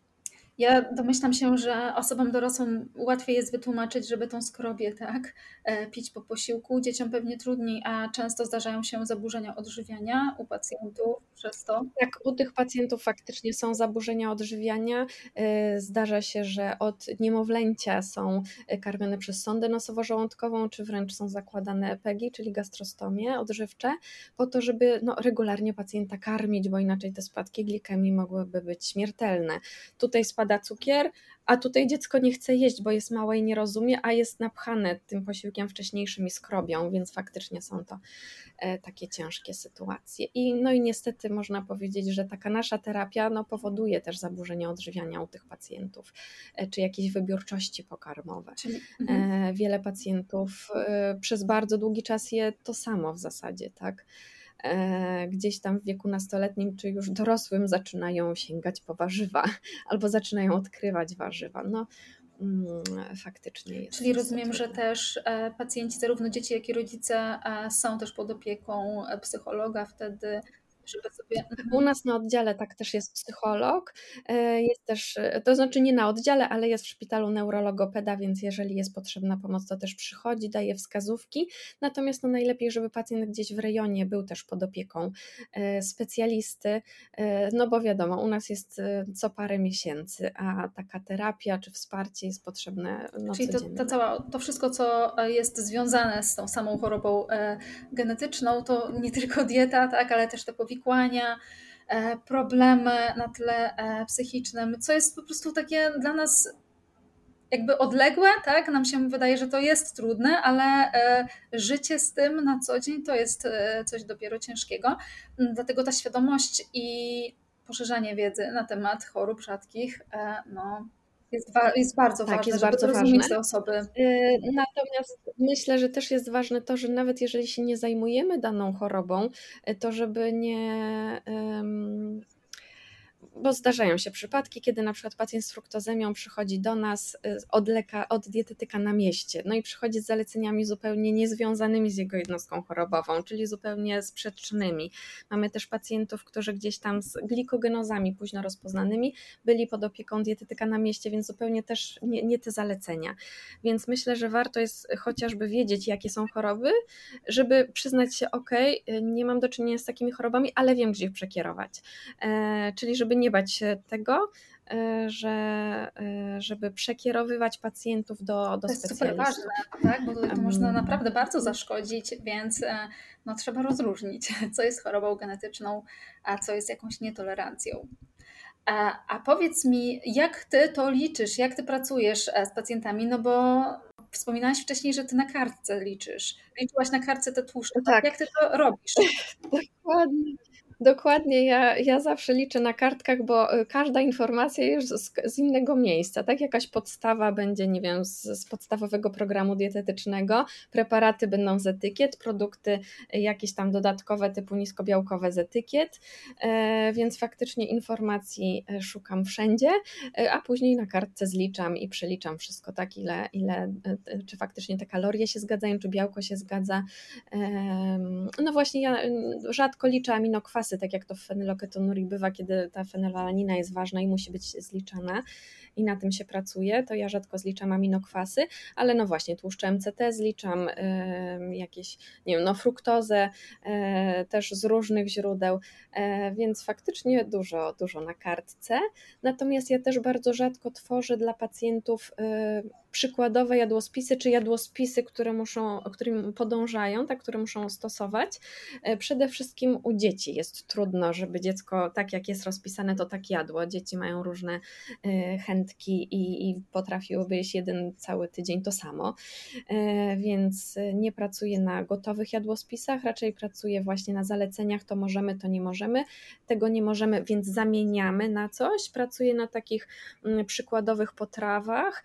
Speaker 1: Ja domyślam się, że osobom dorosłym łatwiej jest wytłumaczyć, żeby tą skrobię tak, e, pić po posiłku. Dzieciom pewnie trudniej, a często zdarzają się zaburzenia odżywiania u pacjentów przez to.
Speaker 2: Tak, u tych pacjentów faktycznie są zaburzenia odżywiania. E, zdarza się, że od niemowlęcia są karmione przez sondę nosowo-żołądkową, czy wręcz są zakładane PEGI, czyli gastrostomie odżywcze, po to, żeby no, regularnie pacjenta karmić, bo inaczej te spadki glikemii mogłyby być śmiertelne. Tutaj spadki spada cukier, a tutaj dziecko nie chce jeść, bo jest małe i nie rozumie, a jest napchane tym posiłkiem wcześniejszym i skrobią, więc faktycznie są to e, takie ciężkie sytuacje. I, no i niestety można powiedzieć, że taka nasza terapia no, powoduje też zaburzenia odżywiania u tych pacjentów, e, czy jakieś wybiórczości pokarmowe. Czyli, mhm. Wiele pacjentów przez bardzo długi czas je to samo w zasadzie, tak? E, gdzieś tam w wieku nastoletnim czy już dorosłym zaczynają sięgać po warzywa albo zaczynają odkrywać warzywa. No, mm, faktycznie jest.
Speaker 1: Czyli rozumiem, że też e, pacjenci, zarówno dzieci, jak i rodzice, e, są też pod opieką psychologa wtedy żeby sobie...
Speaker 2: U nas na oddziale tak też jest psycholog, e, jest też, e, to znaczy nie na oddziale, ale jest w szpitalu neurologopeda, więc jeżeli jest potrzebna pomoc, to też przychodzi, daje wskazówki, natomiast no najlepiej, żeby pacjent gdzieś w rejonie był też pod opieką e, specjalisty, no bo wiadomo, u nas jest co parę miesięcy, a taka terapia czy wsparcie jest potrzebne no,
Speaker 1: Czyli to, to, cała, to wszystko, co jest związane z tą samą chorobą genetyczną, to nie tylko dieta, tak, ale też te powikłania powikłania, e, problemy na tle e, psychicznym, co jest po prostu takie dla nas jakby odległe, tak? Nam się wydaje, że to jest trudne, ale e, życie z tym na co dzień to jest coś dopiero ciężkiego. Dlatego ta świadomość i poszerzanie wiedzy na temat chorób rzadkich no, jest, jest bardzo tak, ważne, jest bardzo ważne. te osoby. Y,
Speaker 2: natomiast myślę, że też jest ważne to, że nawet jeżeli się nie zajmujemy daną chorobą, y, to żeby nie bo zdarzają się przypadki, kiedy na przykład pacjent z fruktozemią przychodzi do nas y, od, leka, od dietetyka na mieście, no i przychodzi z zaleceniami zupełnie niezwiązanymi z jego jednostką chorobową, czyli zupełnie sprzecznymi. Mamy też pacjentów, którzy gdzieś tam z glikogenozami późno rozpoznanymi byli pod opieką dietetyka na mieście, więc zupełnie też nie, nie te zalecenia. Więc myślę, że warto jest chociażby wiedzieć, jakie są choroby, żeby przyznać się, ok, nie mam do czynienia z takimi chorobami, ale wiem, gdzie ich przekierować. E, czyli żeby nie bać się tego, e, że, e, żeby przekierowywać pacjentów do, do to jest super ważne,
Speaker 1: tak? bo to, to można naprawdę bardzo zaszkodzić, więc e, no, trzeba rozróżnić, co jest chorobą genetyczną, a co jest jakąś nietolerancją. A, a powiedz mi, jak ty to liczysz, jak ty pracujesz z pacjentami, no bo wspominałaś wcześniej, że ty na kartce liczysz. Liczyłaś na kartce te tłuszcze. Tak. Jak ty to robisz?
Speaker 2: Dokładnie. Dokładnie, ja, ja zawsze liczę na kartkach, bo y, każda informacja jest z, z, innego miejsca. Tak, jakaś podstawa będzie, nie wiem, z, z, podstawowego programu dietetycznego, preparaty będą z etykiet, produkty y, jakieś tam dodatkowe typu niskobiałkowe z etykiet, e, więc faktycznie informacji e, szukam wszędzie, e, a później na kartce zliczam i przeliczam wszystko, tak, ile, ile czy faktycznie te kalorie się zgadzają, czy białko się zgadza. No właśnie, ja rzadko liczę aminokwasy, tak jak to w fenyloketonurii bywa, kiedy ta fenylalanina jest ważna i musi być zliczana i na tym się pracuje, to ja rzadko zliczam aminokwasy, ale no właśnie tłuszcze MCT zliczam, jakieś, nie wiem, no fruktozę e, też z różnych źródeł, e, więc faktycznie dużo, dużo na kartce. Natomiast ja też bardzo rzadko tworzę dla pacjentów e, przykładowe jadłospisy, czy jadłospisy, które muszą, którym podążają, tak, które muszą stosować. Przede wszystkim u dzieci jest trudno, żeby dziecko tak jak jest rozpisane, to tak jadło. Dzieci mają różne chęci wędki i, i potrafiłyby jeść jeden cały tydzień to samo. E, więc nie pracuję na gotowych jadłospisach, raczej pracuję właśnie na zaleceniach, to możemy, to nie możemy. Tego nie możemy, więc zamieniamy na coś. Pracuję na takich mm, przykładowych potrawach,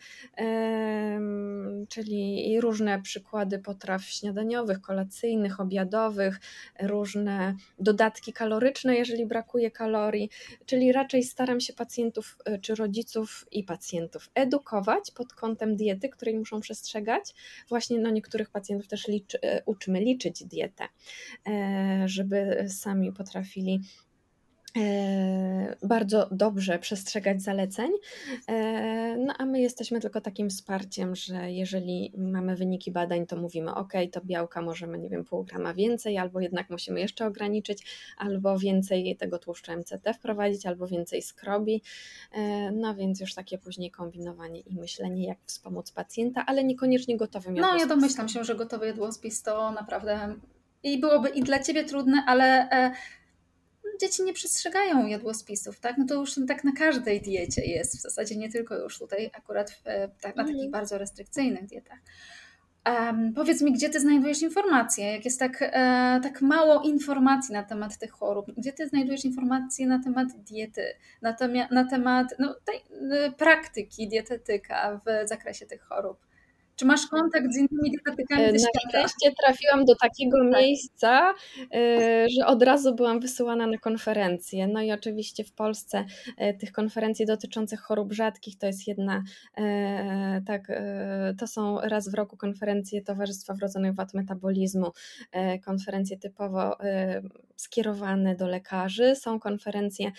Speaker 2: czyli różne przykłady potraw śniadaniowych, kolacyjnych, obiadowych, różne dodatki kaloryczne, jeżeli brakuje kalorii, czyli raczej staram się pacjentów e, czy rodziców i pacjentów edukować pod kątem diety, której muszą przestrzegać. Właśnie no, niektórych pacjentów też liczy, e, uczymy liczyć dietę, e, żeby sami potrafili bardzo dobrze przestrzegać zaleceń. E, no a my jesteśmy tylko takim wsparciem, że jeżeli mamy wyniki badań, to mówimy, ok, to białka możemy, nie wiem, pół grama więcej, albo jednak musimy jeszcze ograniczyć, albo więcej tego tłuszczu MCT wprowadzić, albo więcej skrobi. E, no więc już takie później kombinowanie i myślenie, jak wspomóc pacjenta, ale niekoniecznie gotowym
Speaker 1: jadłospisem. No ja domyślam się, że gotowy jadłospis to naprawdę i byłoby i dla Ciebie trudne, ale dzieci nie przestrzegają jadłospisów, tak? No to już tak na każdej diecie jest, w zasadzie nie tylko już tutaj akurat w, tak, na takich mhm. bardzo restrykcyjnych dietach. Um, powiedz mi, gdzie ty znajdujesz informacje? Jak jest tak, e, tak mało informacji na temat tych chorób, gdzie ty znajdujesz informacje na temat diety, na, na temat no, tej, y, praktyki dietetyka w zakresie tych chorób? Czy masz kontakt z innymi dietetykami
Speaker 2: e, Na szczęście trafiłam do takiego tak. miejsca, e, że od razu byłam wysyłana na konferencję. No i oczywiście w Polsce e, tych konferencji dotyczących chorób rzadkich to jest jedna, tak, to są raz w roku konferencje Towarzystwa Wrodzonych Wad Metabolizmu, konferencje typowo skierowane do lekarzy. Są konferencje,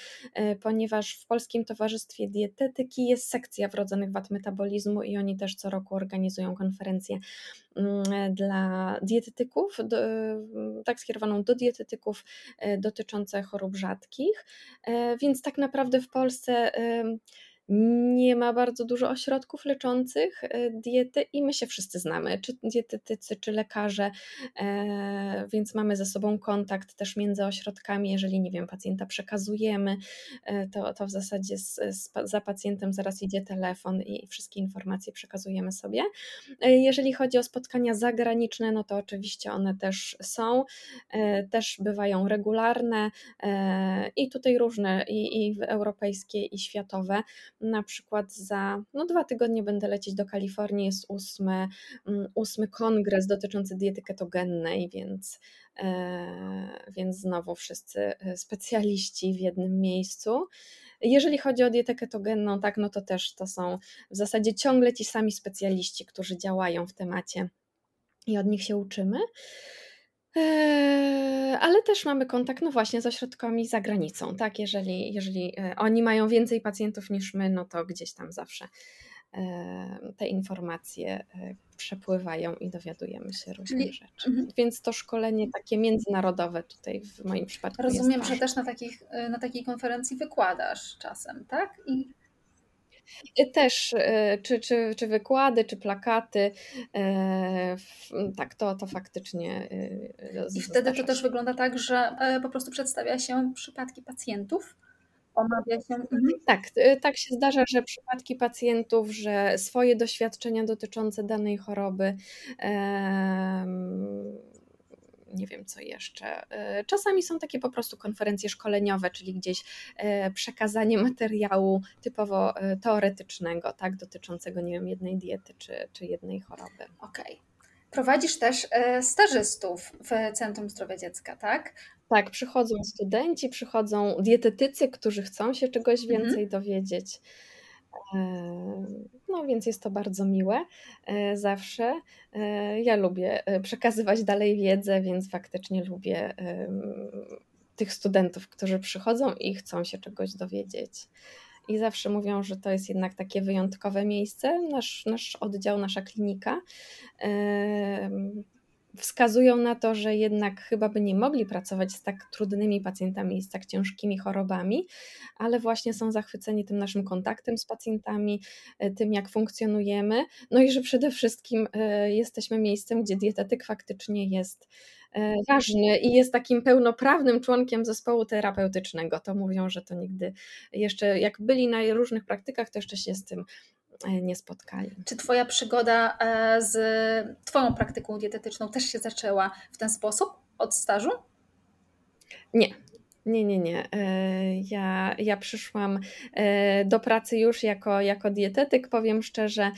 Speaker 2: ponieważ w Polskim Towarzystwie Dietetyki jest sekcja wrodzonych wad metabolizmu i oni też co roku organizują konferencję mm, dla dietetyków, do, tak skierowaną do dietetyków e, dotyczące chorób rzadkich. E, więc tak naprawdę w Polsce nie ma bardzo dużo ośrodków leczących e, diety i my się wszyscy znamy, czy dietetycy, czy lekarze, e, więc mamy ze sobą kontakt też między ośrodkami. Jeżeli, nie wiem, pacjenta przekazujemy, e, to, to w zasadzie z, z, za pacjentem zaraz idzie telefon i wszystkie informacje przekazujemy sobie. Jeżeli chodzi o spotkania zagraniczne, no to oczywiście one też są, też bywają regularne i tutaj różne, i, i europejskie, i światowe na przykład za no, dwa tygodnie będę lecieć do Kalifornii, jest ósmy, mm, ósmy kongres dotyczący diety ketogennej, więc, e, więc znowu wszyscy e, specjaliści w jednym miejscu. Jeżeli chodzi o dietę ketogenną, tak, no to też to są w zasadzie ciągle ci sami specjaliści, którzy działają w temacie i od nich się uczymy. Eee, ale też mamy kontakt, no właśnie, z ośrodkami za granicą, tak? Jeżeli, jeżeli e, oni mają więcej pacjentów niż my, no to gdzieś tam zawsze e, te informacje e, przepływają i dowiadujemy się różnych Czyli, rzeczy. Mhm. Więc to szkolenie takie międzynarodowe tutaj w moim przypadku.
Speaker 1: Rozumiem, że też na, takich, na takiej konferencji wykładasz czasem, tak? I
Speaker 2: też, e, czy, czy, czy wykłady, czy plakaty, e, tak, to, to faktycznie.
Speaker 1: E, I wtedy to też wygląda tak, że po prostu przedstawia się przypadki pacjentów. Omawia się. Mhm.
Speaker 2: Tak, tak się zdarza, że przypadki pacjentów, że swoje doświadczenia dotyczące danej choroby nie wiem co jeszcze. E, czasami są takie po prostu konferencje szkoleniowe, czyli gdzieś e, przekazanie materiału typowo e, teoretycznego, tak, dotyczącego, nie wiem, jednej diety czy, czy jednej choroby.
Speaker 1: Okej. Okay. Prowadzisz też stażystów w Centrum Zdrowia Dziecka, tak?
Speaker 2: Tak, przychodzą studenci, przychodzą dietetycy, którzy chcą się czegoś mhm. więcej mhm. dowiedzieć. No więc jest to bardzo miłe e, zawsze. E, ja lubię e, przekazywać dalej wiedzę, więc faktycznie lubię tych studentów, którzy przychodzą i chcą się czegoś dowiedzieć. I zawsze mówią, że to jest jednak takie wyjątkowe miejsce, nasz, nasz oddział, nasza klinika wskazują na to, że jednak chyba by nie mogli pracować z tak trudnymi pacjentami, z tak ciężkimi chorobami, ale właśnie są zachwyceni tym naszym kontaktem z pacjentami, e, tym jak funkcjonujemy, no i że przede wszystkim e, jesteśmy miejscem, gdzie dietetyk faktycznie jest e, ważny i jest takim pełnoprawnym członkiem zespołu terapeutycznego. To mówią, że to nigdy jeszcze, jak byli na różnych praktykach, to jeszcze się z tym nie spotkali.
Speaker 1: Czy Twoja przygoda e, z Twoją praktyką dietetyczną też się zaczęła w ten sposób od stażu?
Speaker 2: Nie, nie, nie, nie. E, ja, ja przyszłam do pracy już jako, jako dietetyk. Powiem szczerze,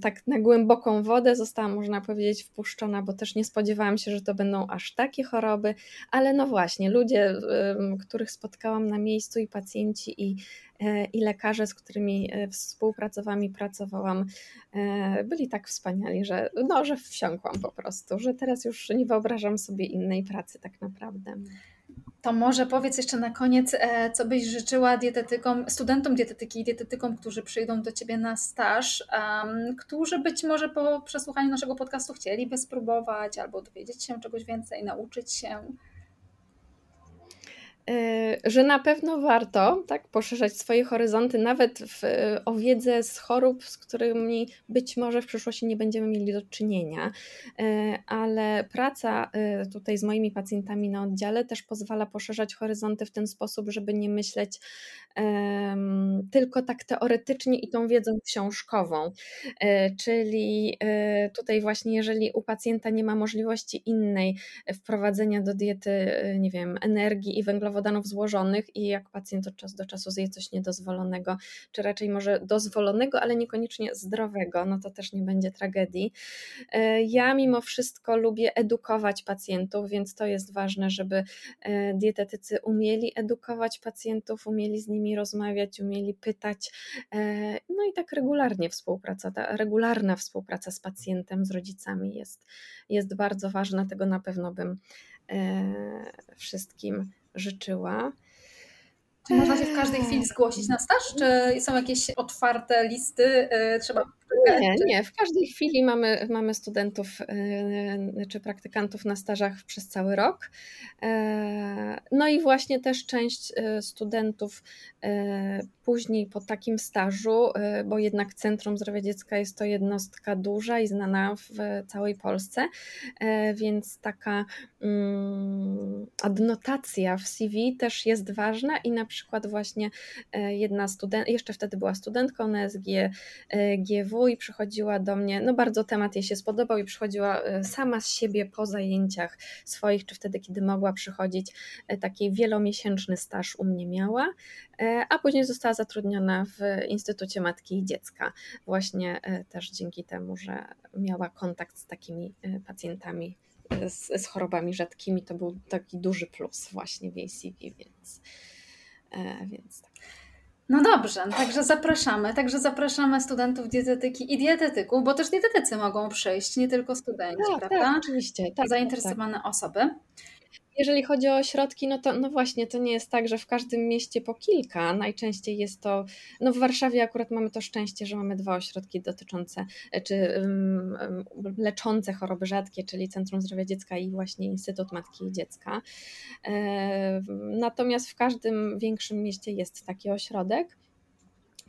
Speaker 2: tak na głęboką wodę zostałam, można powiedzieć, wpuszczona, bo też nie spodziewałam się, że to będą aż takie choroby, ale no właśnie, ludzie, których spotkałam na miejscu i pacjenci i E, i lekarze, z którymi e, współpracowałam i pracowałam, e, byli tak wspaniali, że, no, że wsiąkłam po prostu, że teraz już nie wyobrażam sobie innej pracy tak naprawdę.
Speaker 1: To może powiedz jeszcze na koniec, co byś życzyła dietetykom, studentom dietetyki i dietetykom, którzy przyjdą do Ciebie na staż, um, którzy być może po przesłuchaniu naszego podcastu chcieliby spróbować albo dowiedzieć się czegoś więcej, nauczyć się
Speaker 2: że na pewno warto tak, poszerzać swoje horyzonty, nawet w, o wiedzę z chorób, z którymi być może w przyszłości nie będziemy mieli do czynienia, y, ale praca y, tutaj z moimi pacjentami na oddziale też pozwala poszerzać horyzonty w ten sposób, żeby nie myśleć um, tylko tak teoretycznie i tą wiedzą książkową. Czyli tutaj właśnie, jeżeli u pacjenta nie ma możliwości innej wprowadzenia do diety, nie wiem, energii i węglowodanów, węglowodanów złożonych i jak pacjent od czasu do czasu zje coś niedozwolonego, czy raczej może dozwolonego, ale niekoniecznie zdrowego, no to też nie będzie tragedii. E, ja mimo wszystko lubię edukować pacjentów, więc to jest ważne, żeby e, dietetycy umieli edukować pacjentów, umieli z nimi rozmawiać, umieli pytać. E, no i tak regularnie współpraca, ta regularna współpraca z pacjentem, z rodzicami jest, jest bardzo ważna. Tego na pewno bym wszystkim życzyła.
Speaker 1: Czy można się w każdej chwili zgłosić na staż? Czy są jakieś otwarte listy? Y, trzeba
Speaker 2: nie, nie. W każdej chwili mamy, mamy studentów y, czy praktykantów na stażach przez cały rok. E, no i właśnie też część y, studentów później po takim stażu, bo jednak Centrum Zdrowia Dziecka jest to jednostka duża i znana w całej Polsce, e, więc taka mm, adnotacja w CV też jest ważna i na przykład właśnie e, jedna student, jeszcze wtedy była studentką na SG GW i przychodziła do mnie, no bardzo temat jej się spodobał i przychodziła sama z siebie po zajęciach swoich, czy wtedy, kiedy mogła przychodzić, taki wielomiesięczny staż u mnie miała, a później została zatrudniona w Instytucie Matki i Dziecka, właśnie też dzięki temu, że miała kontakt z takimi pacjentami z, z chorobami rzadkimi, to był taki duży plus właśnie w jej CV, więc, więc tak.
Speaker 1: No dobrze, także zapraszamy. Także zapraszamy studentów dietetyki i dietetyków, bo też dietetycy mogą przyjść, nie tylko studenci,
Speaker 2: tak,
Speaker 1: prawda?
Speaker 2: Tak, oczywiście. Tak, tak
Speaker 1: Zainteresowane
Speaker 2: tak.
Speaker 1: osoby.
Speaker 2: Jeżeli chodzi o ośrodki, no to no właśnie, to nie jest tak, że w każdym mieście po kilka. Najczęściej jest to, no w Warszawie akurat mamy to szczęście, że mamy dwa ośrodki dotyczące, e, czy um, leczące choroby rzadkie, czyli Centrum Zdrowia Dziecka i właśnie Instytut Matki i Dziecka. E, natomiast w każdym większym mieście jest taki ośrodek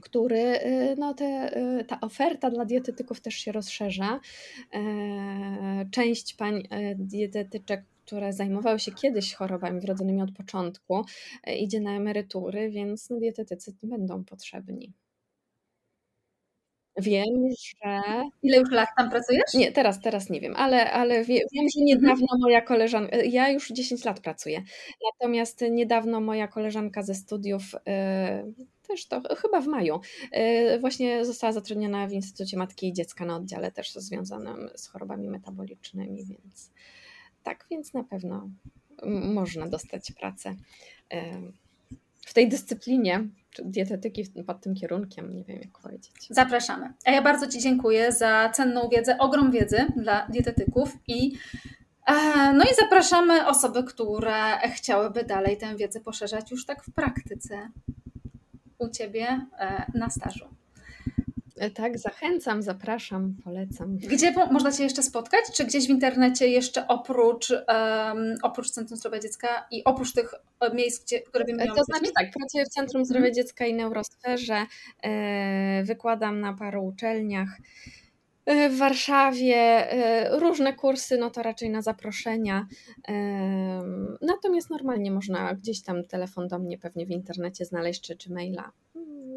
Speaker 2: który e, no te, ta oferta dla dietetyków też się rozszerza. Część pań dietetyczek które zajmowały się kiedyś chorobami wrodzonymi od początku, e, idzie na emerytury, więc no, dietetycy będą potrzebni. Wiem, że.
Speaker 1: Ile już lat tam pracujesz?
Speaker 2: Nie, teraz, teraz nie wiem, ale, ale wie, wiem, że niedawno mhm. moja koleżanka. E, ja już 10 lat pracuję. Natomiast niedawno moja koleżanka ze studiów. Yy, też to chyba w maju. Właśnie została zatrudniona w Instytucie Matki i Dziecka na oddziale też związanym z chorobami metabolicznymi, więc tak, więc na pewno można dostać pracę w tej dyscyplinie, dietetyki pod tym kierunkiem, nie wiem jak powiedzieć.
Speaker 1: Zapraszamy. A ja bardzo Ci dziękuję za cenną wiedzę, ogrom wiedzy dla dietetyków i no i zapraszamy osoby, które chciałyby dalej tę wiedzę poszerzać już tak w praktyce u Ciebie e, na stażu.
Speaker 2: E, tak, zachęcam, zapraszam, polecam.
Speaker 1: Gdzie można Cię jeszcze spotkać? Czy gdzieś w internecie jeszcze oprócz, um, oprócz Centrum Zdrowia Dziecka i oprócz tych e, miejsc, gdzie, które
Speaker 2: wymieniłam? To znaczy tak, pracuję w Centrum Zdrowia Dziecka i Neurosferze, e, wykładam na paru uczelniach. W Warszawie różne kursy, no to raczej na zaproszenia. Natomiast normalnie można gdzieś tam telefon do mnie pewnie w internecie znaleźć, czy, czy maila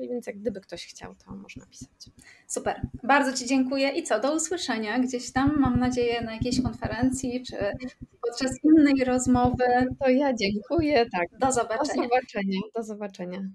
Speaker 2: więc jak gdyby ktoś chciał, to można pisać.
Speaker 1: Super, bardzo Ci dziękuję i co, do usłyszenia gdzieś tam, mam nadzieję, na jakiejś konferencji, czy podczas innej rozmowy.
Speaker 2: To ja dziękuję, tak.
Speaker 1: Do zobaczenia.
Speaker 2: Do zobaczenia, do zobaczenia.